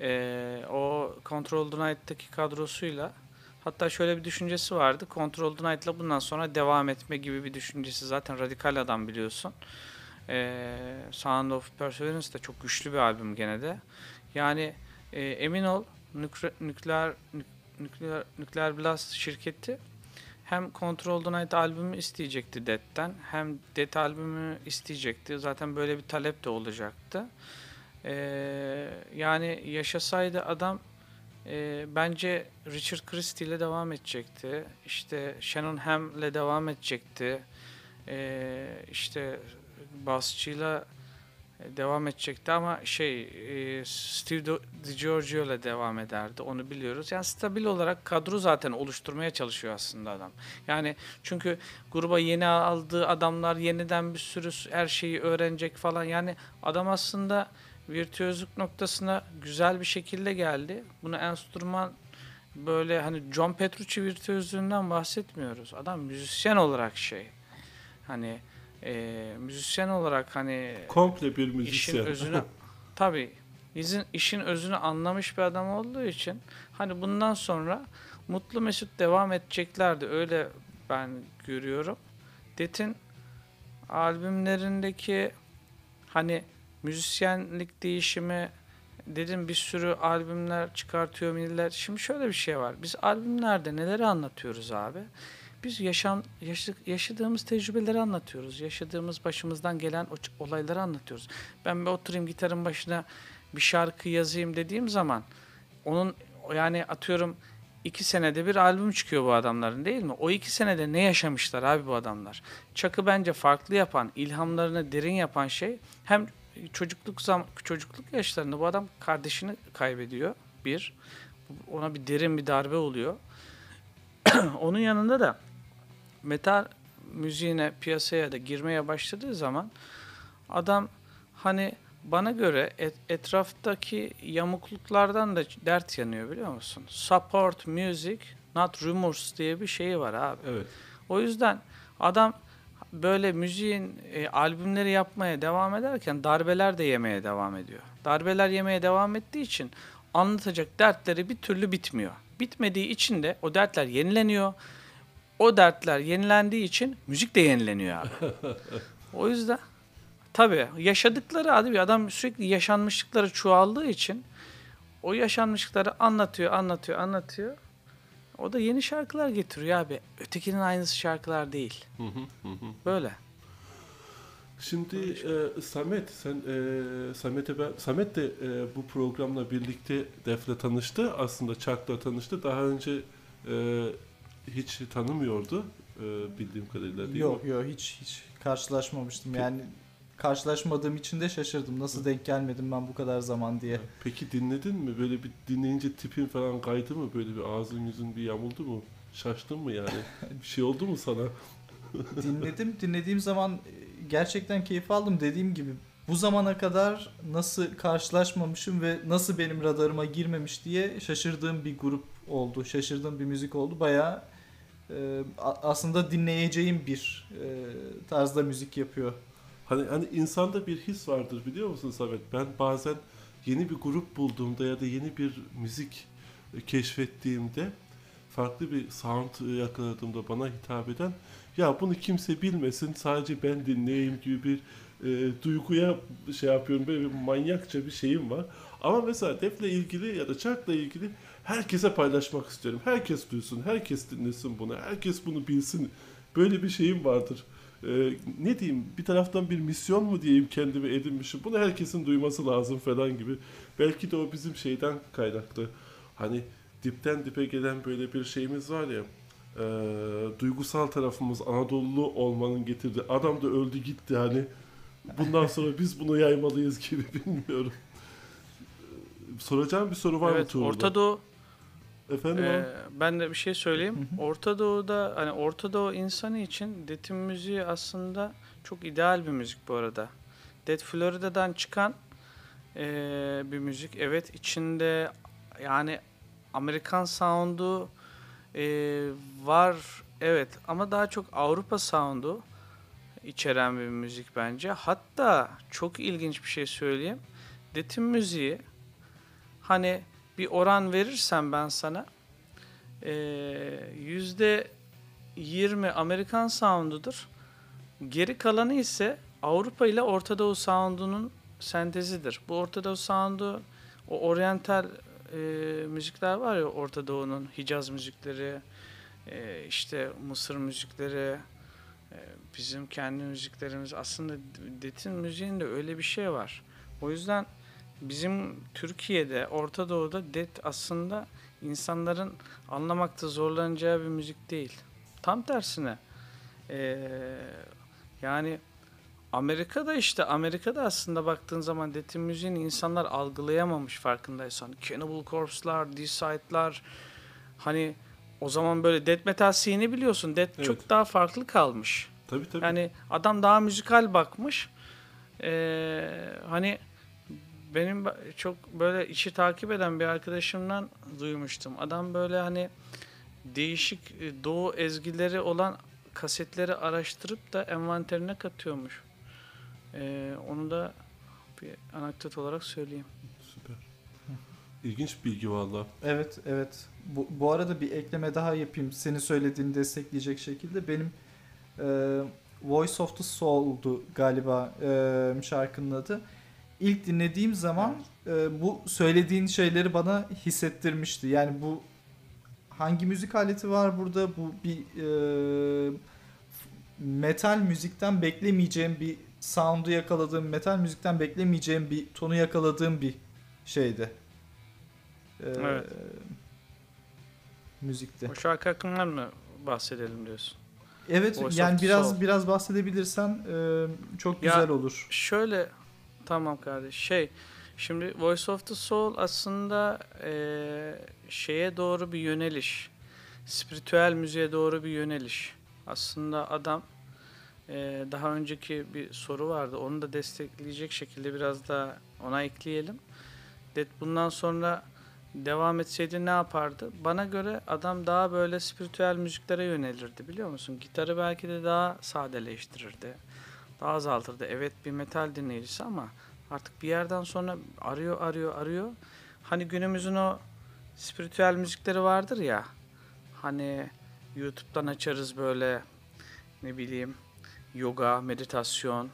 eee, o Control the Night'taki kadrosuyla hatta şöyle bir düşüncesi vardı. Control the Night'la bundan sonra devam etme gibi bir düşüncesi zaten radikal adam biliyorsun. Eee Sound of Perseverance de çok güçlü bir albüm gene de. Yani eee, emin ol nükle- nükleer nük- nükleer nükleer blast şirketi hem Control the Night albümü isteyecekti Dead'den hem Dead albümü isteyecekti. Zaten böyle bir talep de olacaktı. Ee, yani yaşasaydı adam e, bence Richard Christie ile devam edecekti. İşte Shannon Hamm'le devam edecekti. Ee, işte basçıyla devam edecekti ama şey e, Steve DiGiorgio ile devam ederdi onu biliyoruz. Yani stabil olarak kadro zaten oluşturmaya çalışıyor aslında adam. Yani çünkü gruba yeni aldığı adamlar yeniden bir sürü her şeyi öğrenecek falan. Yani adam aslında virtüözlük noktasına güzel bir şekilde geldi. Bunu enstrüman böyle hani John Petrucci virtüözlüğünden bahsetmiyoruz. Adam müzisyen olarak şey. Hani e, müzisyen olarak hani komple bir işin müzisyen özünü tabii izin işin özünü anlamış bir adam olduğu için hani bundan sonra mutlu mesut devam edeceklerdi öyle ben görüyorum. Det'in albümlerindeki hani müzisyenlik değişimi dedim bir sürü albümler çıkartıyor millet. Şimdi şöyle bir şey var. Biz albümlerde neleri anlatıyoruz abi? Biz yaşam yaşadığımız tecrübeleri anlatıyoruz. Yaşadığımız başımızdan gelen olayları anlatıyoruz. Ben bir oturayım gitarın başına bir şarkı yazayım dediğim zaman onun yani atıyorum iki senede bir albüm çıkıyor bu adamların değil mi? O iki senede ne yaşamışlar abi bu adamlar? Çakı bence farklı yapan, ilhamlarını derin yapan şey hem çocukluk zam çocukluk yaşlarında bu adam kardeşini kaybediyor bir. Ona bir derin bir darbe oluyor. Onun yanında da metal müziğine piyasaya da girmeye başladığı zaman adam hani bana göre et- etraftaki yamukluklardan da dert yanıyor biliyor musun? Support music not rumors diye bir şeyi var abi. evet O yüzden adam böyle müziğin e, albümleri yapmaya devam ederken darbeler de yemeye devam ediyor. Darbeler yemeye devam ettiği için anlatacak dertleri bir türlü bitmiyor. Bitmediği için de o dertler yenileniyor. O dertler yenilendiği için müzik de yenileniyor abi. o yüzden Tabii yaşadıkları abi adam sürekli yaşanmışlıkları çoğaldığı için o yaşanmışlıkları anlatıyor, anlatıyor, anlatıyor. O da yeni şarkılar getiriyor abi. Ötekinin aynısı şarkılar değil. Böyle. Şimdi e, Samet, sen e, Samet'e ben Samet de e, bu programla birlikte Def'le tanıştı. Aslında Chuck'la tanıştı. Daha önce e, hiç tanımıyordu e, bildiğim kadarıyla değil Yok mi? yok hiç hiç karşılaşmamıştım. Peki. Yani karşılaşmadığım için de şaşırdım. Nasıl denk gelmedim ben bu kadar zaman diye. Peki dinledin mi? Böyle bir dinleyince tipin falan kaydı mı? Böyle bir ağzın yüzün bir yamuldu mu? Şaştın mı yani? bir şey oldu mu sana? Dinledim. Dinlediğim zaman e, gerçekten keyif aldım. Dediğim gibi bu zamana kadar nasıl karşılaşmamışım ve nasıl benim radarıma girmemiş diye şaşırdığım bir grup oldu. Şaşırdığım bir müzik oldu. Bayağı e, aslında dinleyeceğim bir e, tarzda müzik yapıyor. Hani hani insanda bir his vardır biliyor musun Samet? Ben bazen yeni bir grup bulduğumda ya da yeni bir müzik keşfettiğimde farklı bir sound yakaladığımda bana hitap eden ya bunu kimse bilmesin sadece ben dinleyeyim gibi bir e, duyguya şey yapıyorum böyle bir manyakça bir şeyim var. Ama mesela Def'le ilgili ya da Chuck'la ilgili herkese paylaşmak istiyorum. Herkes duysun, herkes dinlesin bunu, herkes bunu bilsin. Böyle bir şeyim vardır. Ee, ne diyeyim bir taraftan bir misyon mu diyeyim kendime edinmişim. Bunu herkesin duyması lazım falan gibi. Belki de o bizim şeyden kaynaklı. Hani dipten dipe gelen böyle bir şeyimiz var ya. e, duygusal tarafımız Anadolu olmanın getirdiği. Adam da öldü gitti hani. Bundan sonra biz bunu yaymalıyız gibi bilmiyorum. Soracağım bir soru var mı evet, Tuğrul'da? Orta Doğu Efendim Ee, ben de bir şey söyleyeyim. Hı hı. Orta Doğu'da hani Orta Doğu insanı için death müziği aslında çok ideal bir müzik bu arada. Death Florida'dan çıkan ee, bir müzik. Evet içinde yani Amerikan sound'u ee, var evet ama daha çok Avrupa sound'u içeren bir müzik bence. Hatta çok ilginç bir şey söyleyeyim. Death'in müziği hani bir oran verirsem ben sana eee, yüzde 20 Amerikan sound'udur. Geri kalanı ise Avrupa ile Orta Doğu sound'unun sentezidir. Bu Orta Doğu sound'u o oryantal eee, müzikler var ya Orta Doğu'nun Hicaz müzikleri, eee, işte Mısır müzikleri, eee, bizim kendi müziklerimiz aslında Detin müziğinde öyle bir şey var. O yüzden bizim Türkiye'de, Orta Doğu'da det aslında insanların anlamakta zorlanacağı bir müzik değil. Tam tersine. Ee, yani Amerika'da işte Amerika'da aslında baktığın zaman detin müziğini insanlar algılayamamış farkındaysan. Cannibal Corpse'lar, Deicide'lar hani o zaman böyle death metal scene'i biliyorsun. Death Evet. çok daha farklı kalmış. Tabii tabii. Yani adam daha müzikal bakmış. Ee, hani benim çok böyle işi takip eden bir arkadaşımdan duymuştum. Adam böyle hani değişik e, doğu ezgileri olan kasetleri araştırıp da envanterine katıyormuş. Ee, onu da bir anekdot olarak söyleyeyim. Süper. İlginç bilgi valla. Evet, evet. Bu, bu arada bir ekleme daha yapayım. Senin söylediğini destekleyecek şekilde. Benim e, Voice of the Soul'du galiba e, şarkının adı. İlk dinlediğim zaman e, bu söylediğin şeyleri bana hissettirmişti. Yani bu hangi müzik aleti var burada? Bu bir e, metal müzikten beklemeyeceğim bir sound'u yakaladığım, metal müzikten beklemeyeceğim bir tonu yakaladığım bir şeydi. Ee, Evet. Müzikte. O şarkı hakkından mı bahsedelim diyorsun? Evet Voice yani biraz Soul. biraz bahsedebilirsen e, çok Ya- güzel olur. Şöyle tamam kardeş. Şey şimdi Voice of the Soul aslında eee, şeye doğru bir yöneliş. Spiritüel müziğe doğru bir yöneliş. Aslında adam eee, daha önceki bir soru vardı. Onu da destekleyecek şekilde biraz daha ona ekleyelim. Dead bundan sonra devam etseydi ne yapardı? Bana göre adam daha böyle spiritüel müziklere yönelirdi biliyor musun? Gitarı belki de daha sadeleştirirdi daha azaltırdı. Evet bir metal dinleyicisi ama artık bir yerden sonra arıyor arıyor arıyor. Hani günümüzün o spiritüel müzikleri vardır ya. Hani YouTube'dan açarız böyle ne bileyim yoga, meditasyon.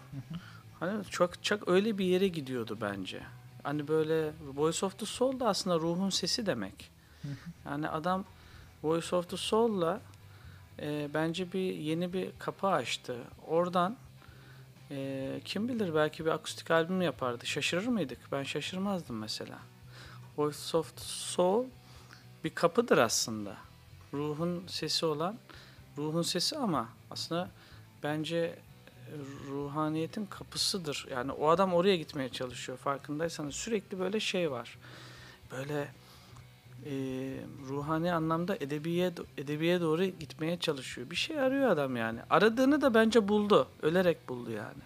Hani çok çok öyle bir yere gidiyordu bence. Hani böyle Voice of the Soul da aslında ruhun sesi demek. Yani adam Voice of the Soul'la e, bence bir yeni bir kapı açtı. Oradan e, kim bilir belki bir akustik albüm yapardı. Şaşırır mıydık? Ben şaşırmazdım mesela. Voice of Soul bir kapıdır aslında. Ruhun sesi olan, ruhun sesi ama aslında bence e, ruhaniyetin kapısıdır. Yani o adam oraya gitmeye çalışıyor farkındaysanız. Sürekli böyle şey var. Böyle e, ruhani anlamda edebiye edebiye doğru gitmeye çalışıyor. Bir şey arıyor adam yani. Aradığını da bence buldu. Ölerek buldu yani.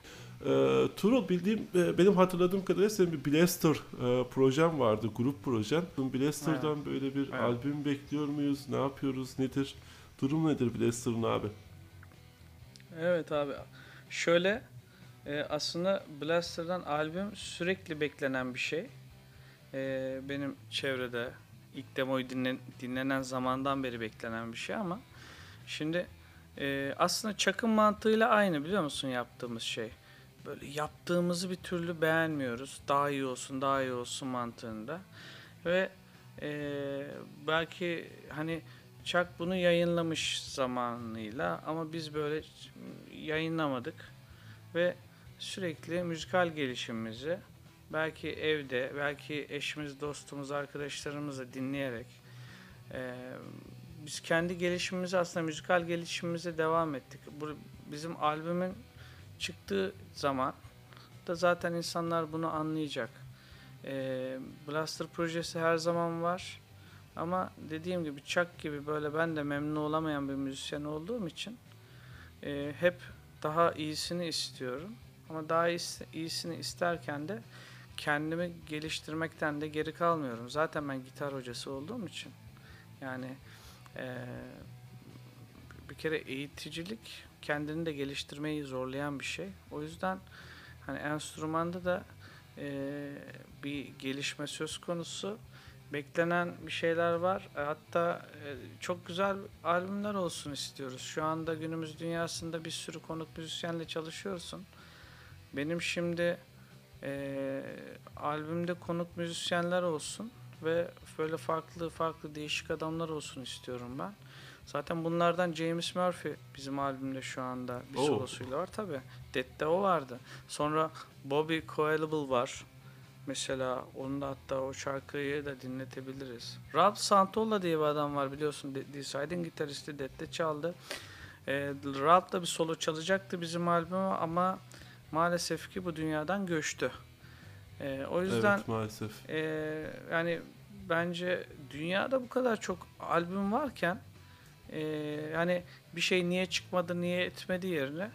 Ee, Tuğrul bildiğim, e, benim hatırladığım kadarıyla senin bir Blaster e, projen vardı, grup projen. Blaster'dan böyle bir Evet. albüm bekliyor muyuz? Ne yapıyoruz? Nedir? Durum nedir Blaster'ın abi? Evet abi. Şöyle e, aslında Blaster'dan albüm sürekli beklenen bir şey. E, benim çevrede ilk demoyu dinlen, dinlenen zamandan beri beklenen bir şey ama şimdi e, aslında çakın mantığıyla aynı biliyor musun yaptığımız şey. Böyle yaptığımızı bir türlü beğenmiyoruz. Daha iyi olsun, daha iyi olsun mantığında. Ve e, belki hani Chuck bunu yayınlamış zamanıyla ama biz böyle yayınlamadık ve sürekli müzikal gelişimimizi belki evde, belki eşimiz, dostumuz, arkadaşlarımızla dinleyerek e, biz kendi gelişimimizi aslında müzikal gelişimimize devam ettik. Bu bizim albümün çıktığı zaman da zaten insanlar bunu anlayacak. E, Blaster projesi her zaman var. Ama dediğim gibi Chuck gibi böyle ben de memnun olamayan bir müzisyen olduğum için e, hep daha iyisini istiyorum. Ama daha iyisi- iyisini isterken de kendimi geliştirmekten de geri kalmıyorum. Zaten ben gitar hocası olduğum için. Yani e, bir kere eğiticilik kendini de geliştirmeyi zorlayan bir şey. O yüzden hani enstrümanda da e, bir gelişme söz konusu beklenen bir şeyler var. E, Hatta e, çok güzel albümler olsun istiyoruz. Şu anda günümüz dünyasında bir sürü konuk müzisyenle çalışıyorsun. Benim şimdi e, albümde konuk müzisyenler olsun ve böyle farklı farklı değişik adamlar olsun istiyorum ben. Zaten bunlardan James Murphy bizim albümde şu anda bir Oo. solosuyla var tabi. Dead'de o vardı. Sonra Bobby Coelable var. Mesela onun da hatta o şarkıyı da dinletebiliriz. Rob Santolla diye bir adam var biliyorsun. De- Deciding gitaristi Dead'de çaldı. Ee, Rob da bir solo çalacaktı bizim albümü ama maalesef ki bu dünyadan göçtü. Ee, o yüzden Evet maalesef. ee, yani bence dünyada bu kadar çok albüm varken ee, yani bir şey niye çıkmadı niye etmedi yerine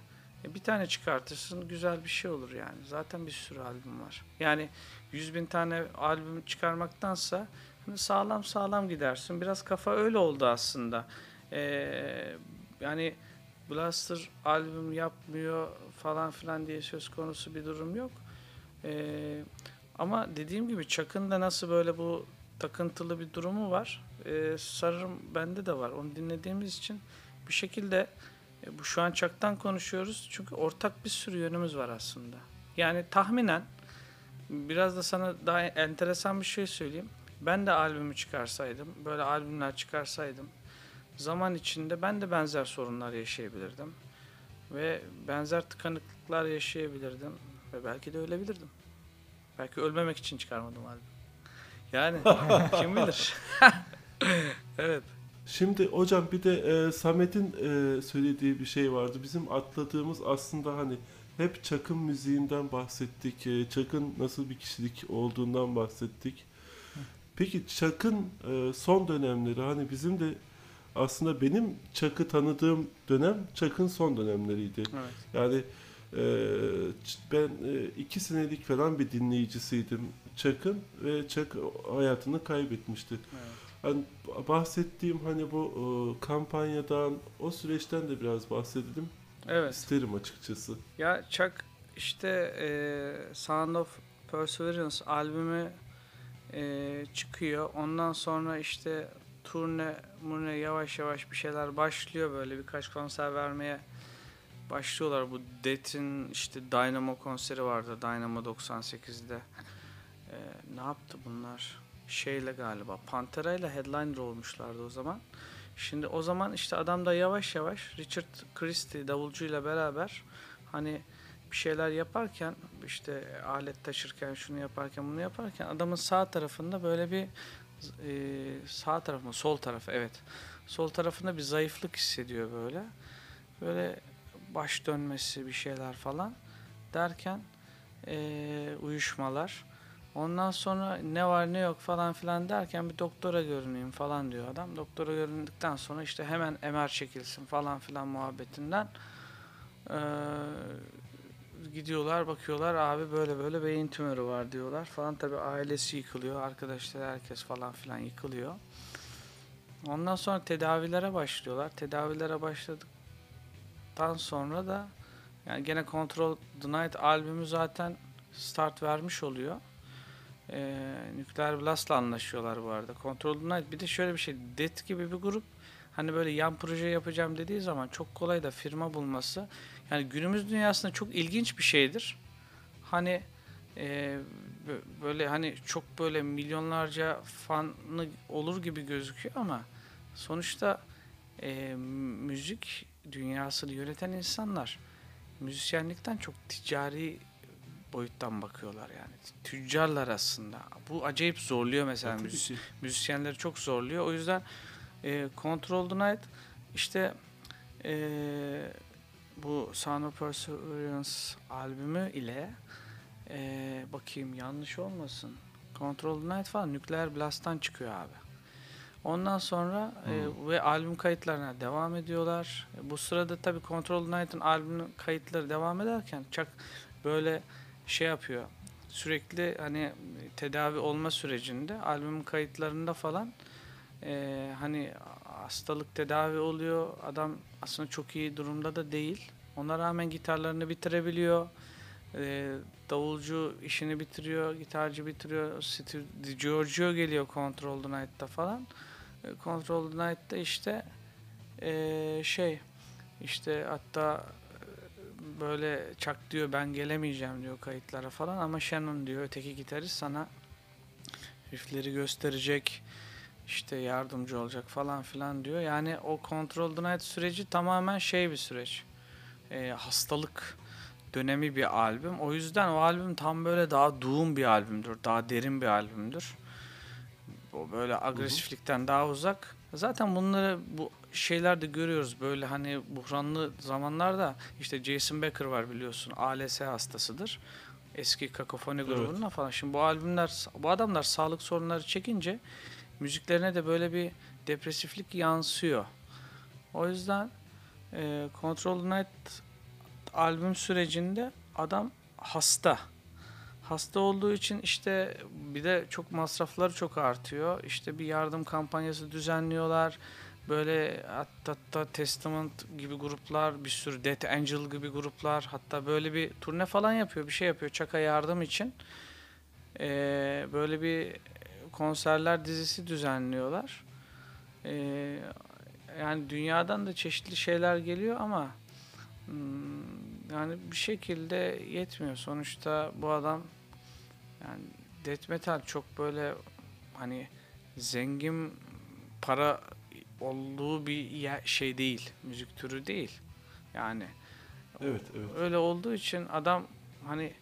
e, bir tane çıkartırsın güzel bir şey olur yani. Zaten bir sürü albüm var. Yani 100 bin tane albüm çıkarmaktansa hani sağlam sağlam gidersin. Biraz kafa öyle oldu aslında. Ee, yani Blaster albüm yapmıyor falan filan diye söz konusu bir durum yok. Ee, ama dediğim gibi Chuck'ın da nasıl böyle bu takıntılı bir durumu var. Ee, sanırım bende de var. Onu dinlediğimiz için bir şekilde e, bu şu an Chuck'tan konuşuyoruz. Çünkü ortak bir sürü yönümüz var aslında. Yani tahminen biraz da sana daha enteresan bir şey söyleyeyim. Ben de albümü çıkarsaydım, böyle albümler çıkarsaydım zaman içinde ben de benzer sorunlar yaşayabilirdim. Ve benzer tıkanıklıklar yaşayabilirdim. Ve belki de ölebilirdim. Belki ölmemek için çıkarmadım albüm. Yani kim bilir. evet. Şimdi hocam bir de e, Samet'in e, söylediği bir şey vardı. Bizim atladığımız aslında hani hep Çakın müziğinden bahsettik. E, Çakın nasıl bir kişilik olduğundan bahsettik. Peki Çakın e, son dönemleri hani bizim de aslında benim Çak'ı tanıdığım dönem Çak'ın son dönemleriydi. Evet. Yani e, ben e, iki senelik falan bir dinleyicisiydim Çak'ın ve Çak hayatını kaybetmişti. evet. Hani bahsettiğim hani bu e, kampanyadan o süreçten de biraz bahsedelim Evet. isterim açıkçası. Ya Chuck işte e, Sound of Perseverance albümü e, çıkıyor. Ondan sonra işte turne murne yavaş yavaş bir şeyler başlıyor böyle birkaç konser vermeye başlıyorlar. Bu Death'in işte Dynamo konseri vardı. Dynamo 98'de. Ee, ne yaptı bunlar? Şeyle galiba. Pantera ile headliner olmuşlardı o zaman. Şimdi o zaman işte adam da yavaş yavaş Richard Christie davulcuyla beraber hani bir şeyler yaparken işte alet taşırken şunu yaparken bunu yaparken adamın sağ tarafında böyle bir e, sağ tarafı mı sol tarafı evet. Sol tarafında bir zayıflık hissediyor böyle. Böyle baş dönmesi bir şeyler falan derken e, uyuşmalar. Ondan sonra ne var ne yok falan filan derken bir doktora görüneyim falan diyor adam. Doktora göründükten sonra işte hemen MR çekilsin falan filan muhabbetinden e, gidiyorlar bakıyorlar abi böyle böyle beyin tümörü var diyorlar falan. Tabi ailesi yıkılıyor arkadaşlar herkes falan filan yıkılıyor. Ondan sonra tedavilere başlıyorlar. Tedavilere başladıktan sonra da yani gene Control the Night albümü zaten start vermiş oluyor. Ee, Nuclear Blast'la anlaşıyorlar bu arada. Control the Night bir de şöyle bir şey Death gibi bir grup hani böyle yan proje yapacağım dediği zaman çok kolay da firma bulması yani günümüz dünyasında çok ilginç bir şeydir. Hani e, böyle hani çok böyle milyonlarca fanı olur gibi gözüküyor ama sonuçta e, müzik dünyasını yöneten insanlar müzisyenlikten çok ticari boyuttan bakıyorlar yani. Tüccarlar aslında. Bu acayip zorluyor mesela müzis- ki. müzisyenleri çok zorluyor. O yüzden e, Control the Night işte e, bu Sound of Perseverance albümü ile e, bakayım yanlış olmasın. Control Night falan Nuclear Blast'tan çıkıyor abi. Ondan sonra e, ve albüm kayıtlarına devam ediyorlar. E, bu sırada tabii Control Night'ın albüm kayıtları devam ederken Chuck böyle şey yapıyor. Sürekli hani tedavi olma sürecinde albüm kayıtlarında falan e, hani hastalık tedavi oluyor. Adam aslında çok iyi durumda da değil. Ona rağmen gitarlarını bitirebiliyor. E, davulcu işini bitiriyor, gitarcı bitiriyor. Steve Giorgio geliyor Control the Night'ta falan. E, Control the Night'ta işte e, şey işte hatta e, böyle çak diyor ben gelemeyeceğim diyor kayıtlara falan ama Shannon diyor öteki gitarist sana riffleri gösterecek işte yardımcı olacak falan filan diyor. Yani o Control Night süreci tamamen şey bir süreç. E, hastalık dönemi bir albüm. O yüzden o albüm tam böyle daha doğum bir albümdür. Daha derin bir albümdür. O böyle agresiflikten daha uzak. Zaten bunları bu şeyler de görüyoruz böyle hani buhranlı zamanlarda işte Jason Becker var biliyorsun ALS hastasıdır. Eski kakofoni Evet. grubundan falan. Şimdi bu albümler bu adamlar sağlık sorunları çekince müziklerine de böyle bir depresiflik yansıyor. O yüzden e, Control Night albüm sürecinde adam hasta. Hasta olduğu için işte bir de çok masrafları çok artıyor. İşte bir yardım kampanyası düzenliyorlar. Böyle hatta Testament gibi gruplar, bir sürü Death Angel gibi gruplar hatta böyle bir turne falan yapıyor, bir şey yapıyor Çaka yardım için. Ee, böyle bir konserler dizisi düzenliyorlar. Ee, yani dünyadan da çeşitli şeyler geliyor ama hmm, yani bir şekilde yetmiyor. Sonuçta bu adam yani death metal çok böyle hani zengin para olduğu bir şey değil. Müzik türü değil. Yani Evet, evet. öyle olduğu için adam hani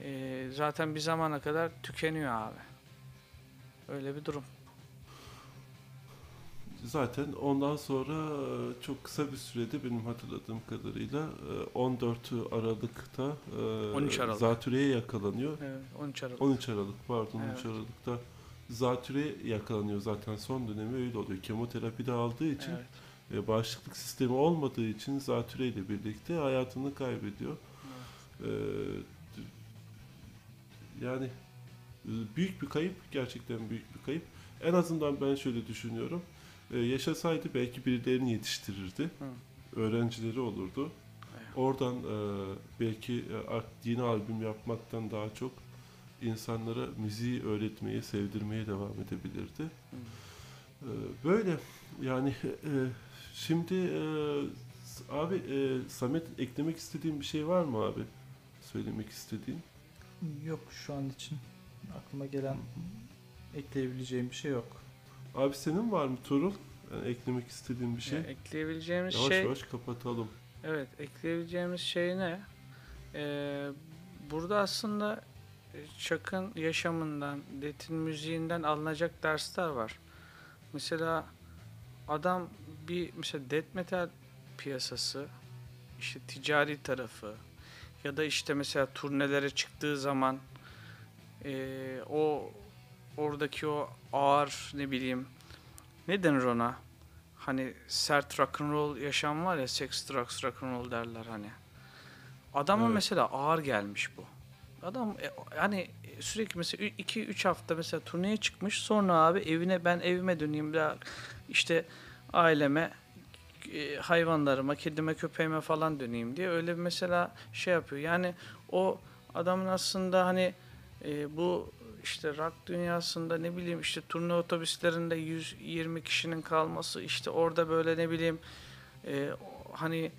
e, zaten bir zamana kadar tükeniyor abi. Öyle bir durum. Zaten ondan sonra e, çok kısa bir sürede benim hatırladığım kadarıyla e, 14 Aralık'ta e, 13 Aralık. zatürreye yakalanıyor. Evet, 13 Aralık. 13 Aralık pardon 13 Evet. Aralık'ta zatüre yakalanıyor zaten son dönemi öyle oluyor. Kemoterapi de aldığı için Evet. e, bağışıklık sistemi olmadığı için zatüre ile birlikte hayatını kaybediyor. E, yani e, büyük bir kayıp gerçekten büyük bir kayıp. En azından ben şöyle düşünüyorum. E, yaşasaydı belki birilerini yetiştirirdi. Öğrencileri olurdu. Evet. Oradan e, belki e, art- yeni albüm yapmaktan daha çok insanlara müziği öğretmeye, sevdirmeye devam edebilirdi. E, böyle yani e, şimdi e, Abi e, Samet eklemek istediğin bir şey var mı abi? Söylemek istediğin. Yok şu an için aklıma gelen ekleyebileceğim bir şey yok. Abi senin var mı Tuğrul? Yani eklemek istediğin bir şey. Ya ekleyebileceğimiz Yavaş şey yavaş kapatalım. Evet, ekleyebileceğimiz şey ne? Ee, burada aslında Chuck'ın yaşamından, Dead'in müziğinden alınacak dersler var. Mesela adam bir mesela death metal piyasası, işte ticari tarafı ya da işte mesela turnelere çıktığı zaman ee, o oradaki o ağır ne bileyim ne denir ona? Hani sert rock and roll yaşam var ya sex drugs rock and roll derler hani. Adama Evet. mesela ağır gelmiş bu. Adam e, hani sürekli mesela 2-3 hafta mesela turneye çıkmış sonra abi evine ben evime döneyim daha işte aileme e, hayvanlarıma, kedime, köpeğime falan döneyim diye öyle mesela şey yapıyor. Yani o adamın aslında hani e, bu işte rock dünyasında ne bileyim işte turne otobüslerinde 120 kişinin kalması işte orada böyle ne bileyim e, hani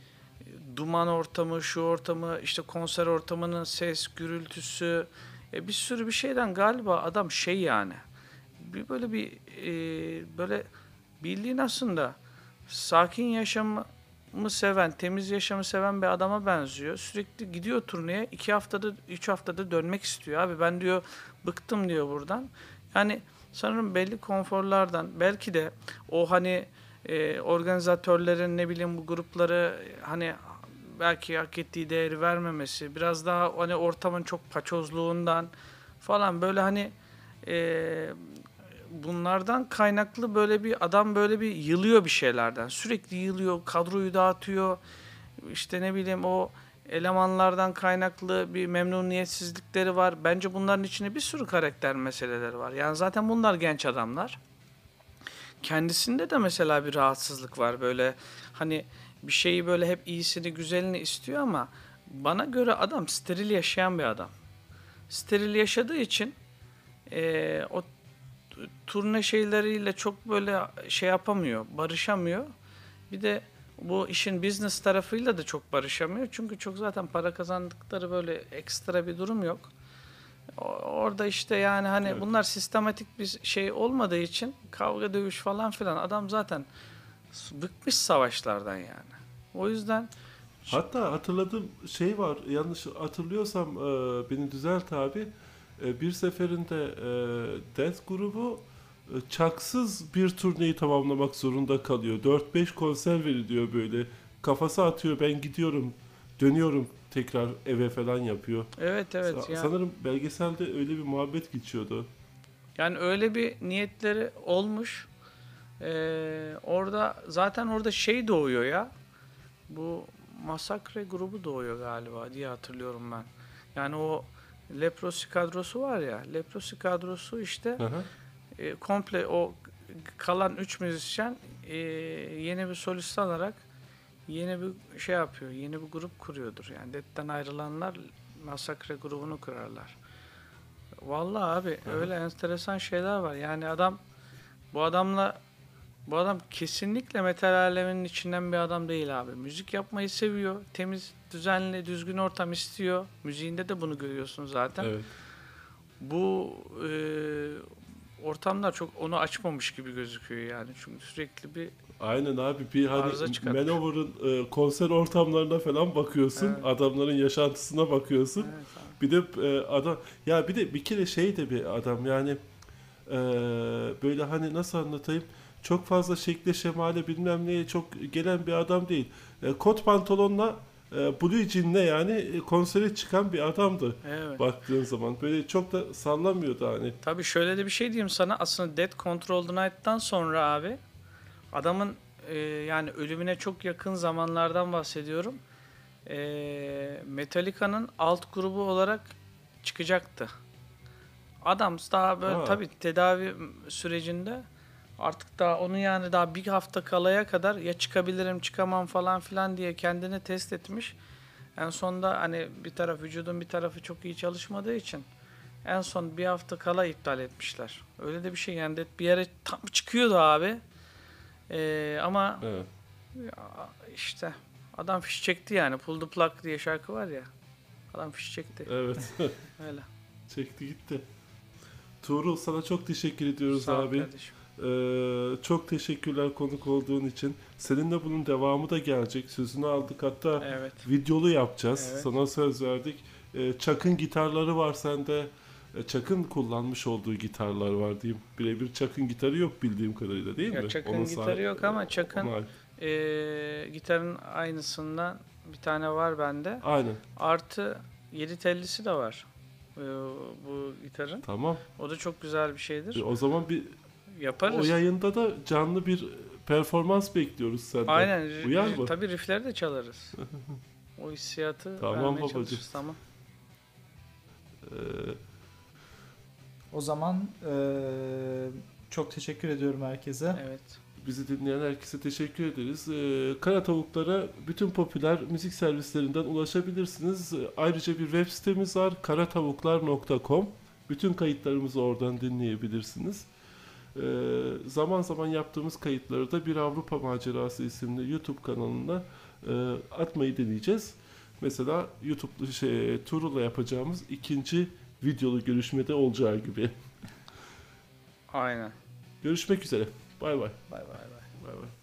duman ortamı, şu ortamı, işte konser ortamının ses, gürültüsü, e, bir sürü bir şeyden galiba adam şey yani. Bir böyle bir e, böyle bildiğin aslında sakin yaşamı seven, temiz yaşamı seven bir adama benziyor. Sürekli gidiyor turneye. iki haftada, üç haftada dönmek istiyor. Abi ben diyor bıktım diyor buradan. Yani sanırım belli konforlardan belki de o hani e, organizatörlerin ne bileyim bu grupları hani belki hak ettiği değeri vermemesi biraz daha hani ortamın çok paçozluğundan falan böyle hani e, bunlardan kaynaklı böyle bir adam böyle bir yılıyor bir şeylerden sürekli yılıyor kadroyu dağıtıyor işte ne bileyim o elemanlardan kaynaklı bir memnuniyetsizlikleri var. Bence bunların içinde bir sürü karakter meseleleri var. Yani zaten bunlar genç adamlar. Kendisinde de mesela bir rahatsızlık var böyle hani bir şeyi böyle hep iyisini güzelini istiyor ama bana göre adam steril yaşayan bir adam. Steril yaşadığı için eee, o turne şeyleriyle çok böyle şey yapamıyor, barışamıyor. Bir de bu işin business tarafıyla da çok barışamıyor. Çünkü çok zaten para kazandıkları böyle ekstra bir durum yok. Orada işte yani hani Evet. bunlar sistematik bir şey olmadığı için kavga dövüş falan filan adam zaten bıkmış savaşlardan yani. O yüzden Hatta hatırladığım şey var. Yanlış hatırlıyorsam e, beni düzelt abi. E, bir seferinde e, Death grubu e, çaksız bir turneyi tamamlamak zorunda kalıyor. 4-5 konser veriliyor böyle. Kafası atıyor ben gidiyorum dönüyorum tekrar eve falan yapıyor. evet evet Sa- ya. Sanırım belgeselde öyle bir muhabbet geçiyordu. Yani öyle bir niyetleri olmuş. Ee, orada zaten orada şey doğuyor ya. Bu Masakre grubu doğuyor galiba diye hatırlıyorum ben. Yani o Leprosy kadrosu var ya. Leprosy kadrosu işte Hı hı. e, komple o kalan 3 müzisyen e, yeni bir solist alarak yeni bir şey yapıyor. Yeni bir grup kuruyordur. Yani Dead'den ayrılanlar Masakre grubunu kurarlar. Vallahi abi hı. öyle enteresan şeyler var. Yani adam bu adamla bu adam kesinlikle metal aleminin içinden bir adam değil abi. Müzik yapmayı seviyor. Temiz, düzenli, düzgün ortam istiyor. Müziğinde de bunu görüyorsun zaten Evet. bu e, ortamlar çok onu açmamış gibi gözüküyor yani. Çünkü sürekli bir Aynen abi bir hani. Manowar'ın e, konser ortamlarına falan bakıyorsun. Evet. Adamların yaşantısına bakıyorsun. evet, abi. Bir de e, adam ya bir de bir kere şey de bir adam yani e, böyle hani nasıl anlatayım çok fazla şekle şemale bilmem neye çok gelen bir adam değil. E, kot pantolonla blue jean'le yani e, konsere çıkan bir adamdı evet. baktığın zaman. Böyle çok da sallamıyordu hani. Tabii şöyle de bir şey diyeyim sana. Aslında Dead Control the Night'tan sonra abi adamın e, yani ölümüne çok yakın zamanlardan bahsediyorum. E, Metallica'nın alt grubu olarak çıkacaktı. Adam daha böyle Ha. tabii tedavi sürecinde artık daha onu yani daha bir hafta kalaya kadar ya çıkabilirim çıkamam falan filan diye kendini test etmiş. En sonunda hani bir taraf vücudun bir tarafı çok iyi çalışmadığı için en son bir hafta kala iptal etmişler. Öyle de bir şey yani bir yere tam çıkıyordu abi. Ee, ama Evet. işte Adam fiş çekti yani. Pull the plug diye şarkı var ya. Adam fiş çekti. Evet. Öyle. Çekti gitti. Tuğrul sana çok teşekkür ediyoruz Sağ abi. kardeşim. Ee, çok teşekkürler konuk olduğun için. Seninle bunun devamı da gelecek. Sözünü aldık hatta Evet. videolu yapacağız. Evet. Sana söz verdik. Ee, Çak'ın gitarları var sende. Ee, Çak'ın kullanmış olduğu gitarlar var diyeyim. Birebir Çak'ın gitarı yok bildiğim kadarıyla değil Ya mi? Çak'ın Onun gitarı sahibi- yok ama Çak'ın-. Ee, gitarın aynısından bir tane var bende. Aynen. Artı 7 tellisi de var. Ee, bu gitarın. Tamam. O da çok güzel bir E, şeydir. O zaman bir Yaparız. o yayında da canlı bir performans bekliyoruz senden. Aynen. Uyar mı? Tabii riffleri de çalarız. o hissiyatı Tamam vermeye babacığım. çalışırız. Tamam. Ee, O zaman eee, çok teşekkür ediyorum herkese. Evet. Bizi dinleyen herkese teşekkür ederiz. Ee, Kara Tavuklara bütün popüler müzik servislerinden ulaşabilirsiniz. Ayrıca bir web sitemiz var karatavuklar.com. Bütün kayıtlarımızı oradan dinleyebilirsiniz. Ee, zaman zaman yaptığımız kayıtları da Bir Avrupa Macerası isimli YouTube kanalına e, atmayı deneyeceğiz. Mesela YouTube şey, Tuğrul'la yapacağımız ikinci videolu görüşmede olacağı gibi. Aynen. Görüşmek üzere. Bay bay. Bay bay bay. Bay bay.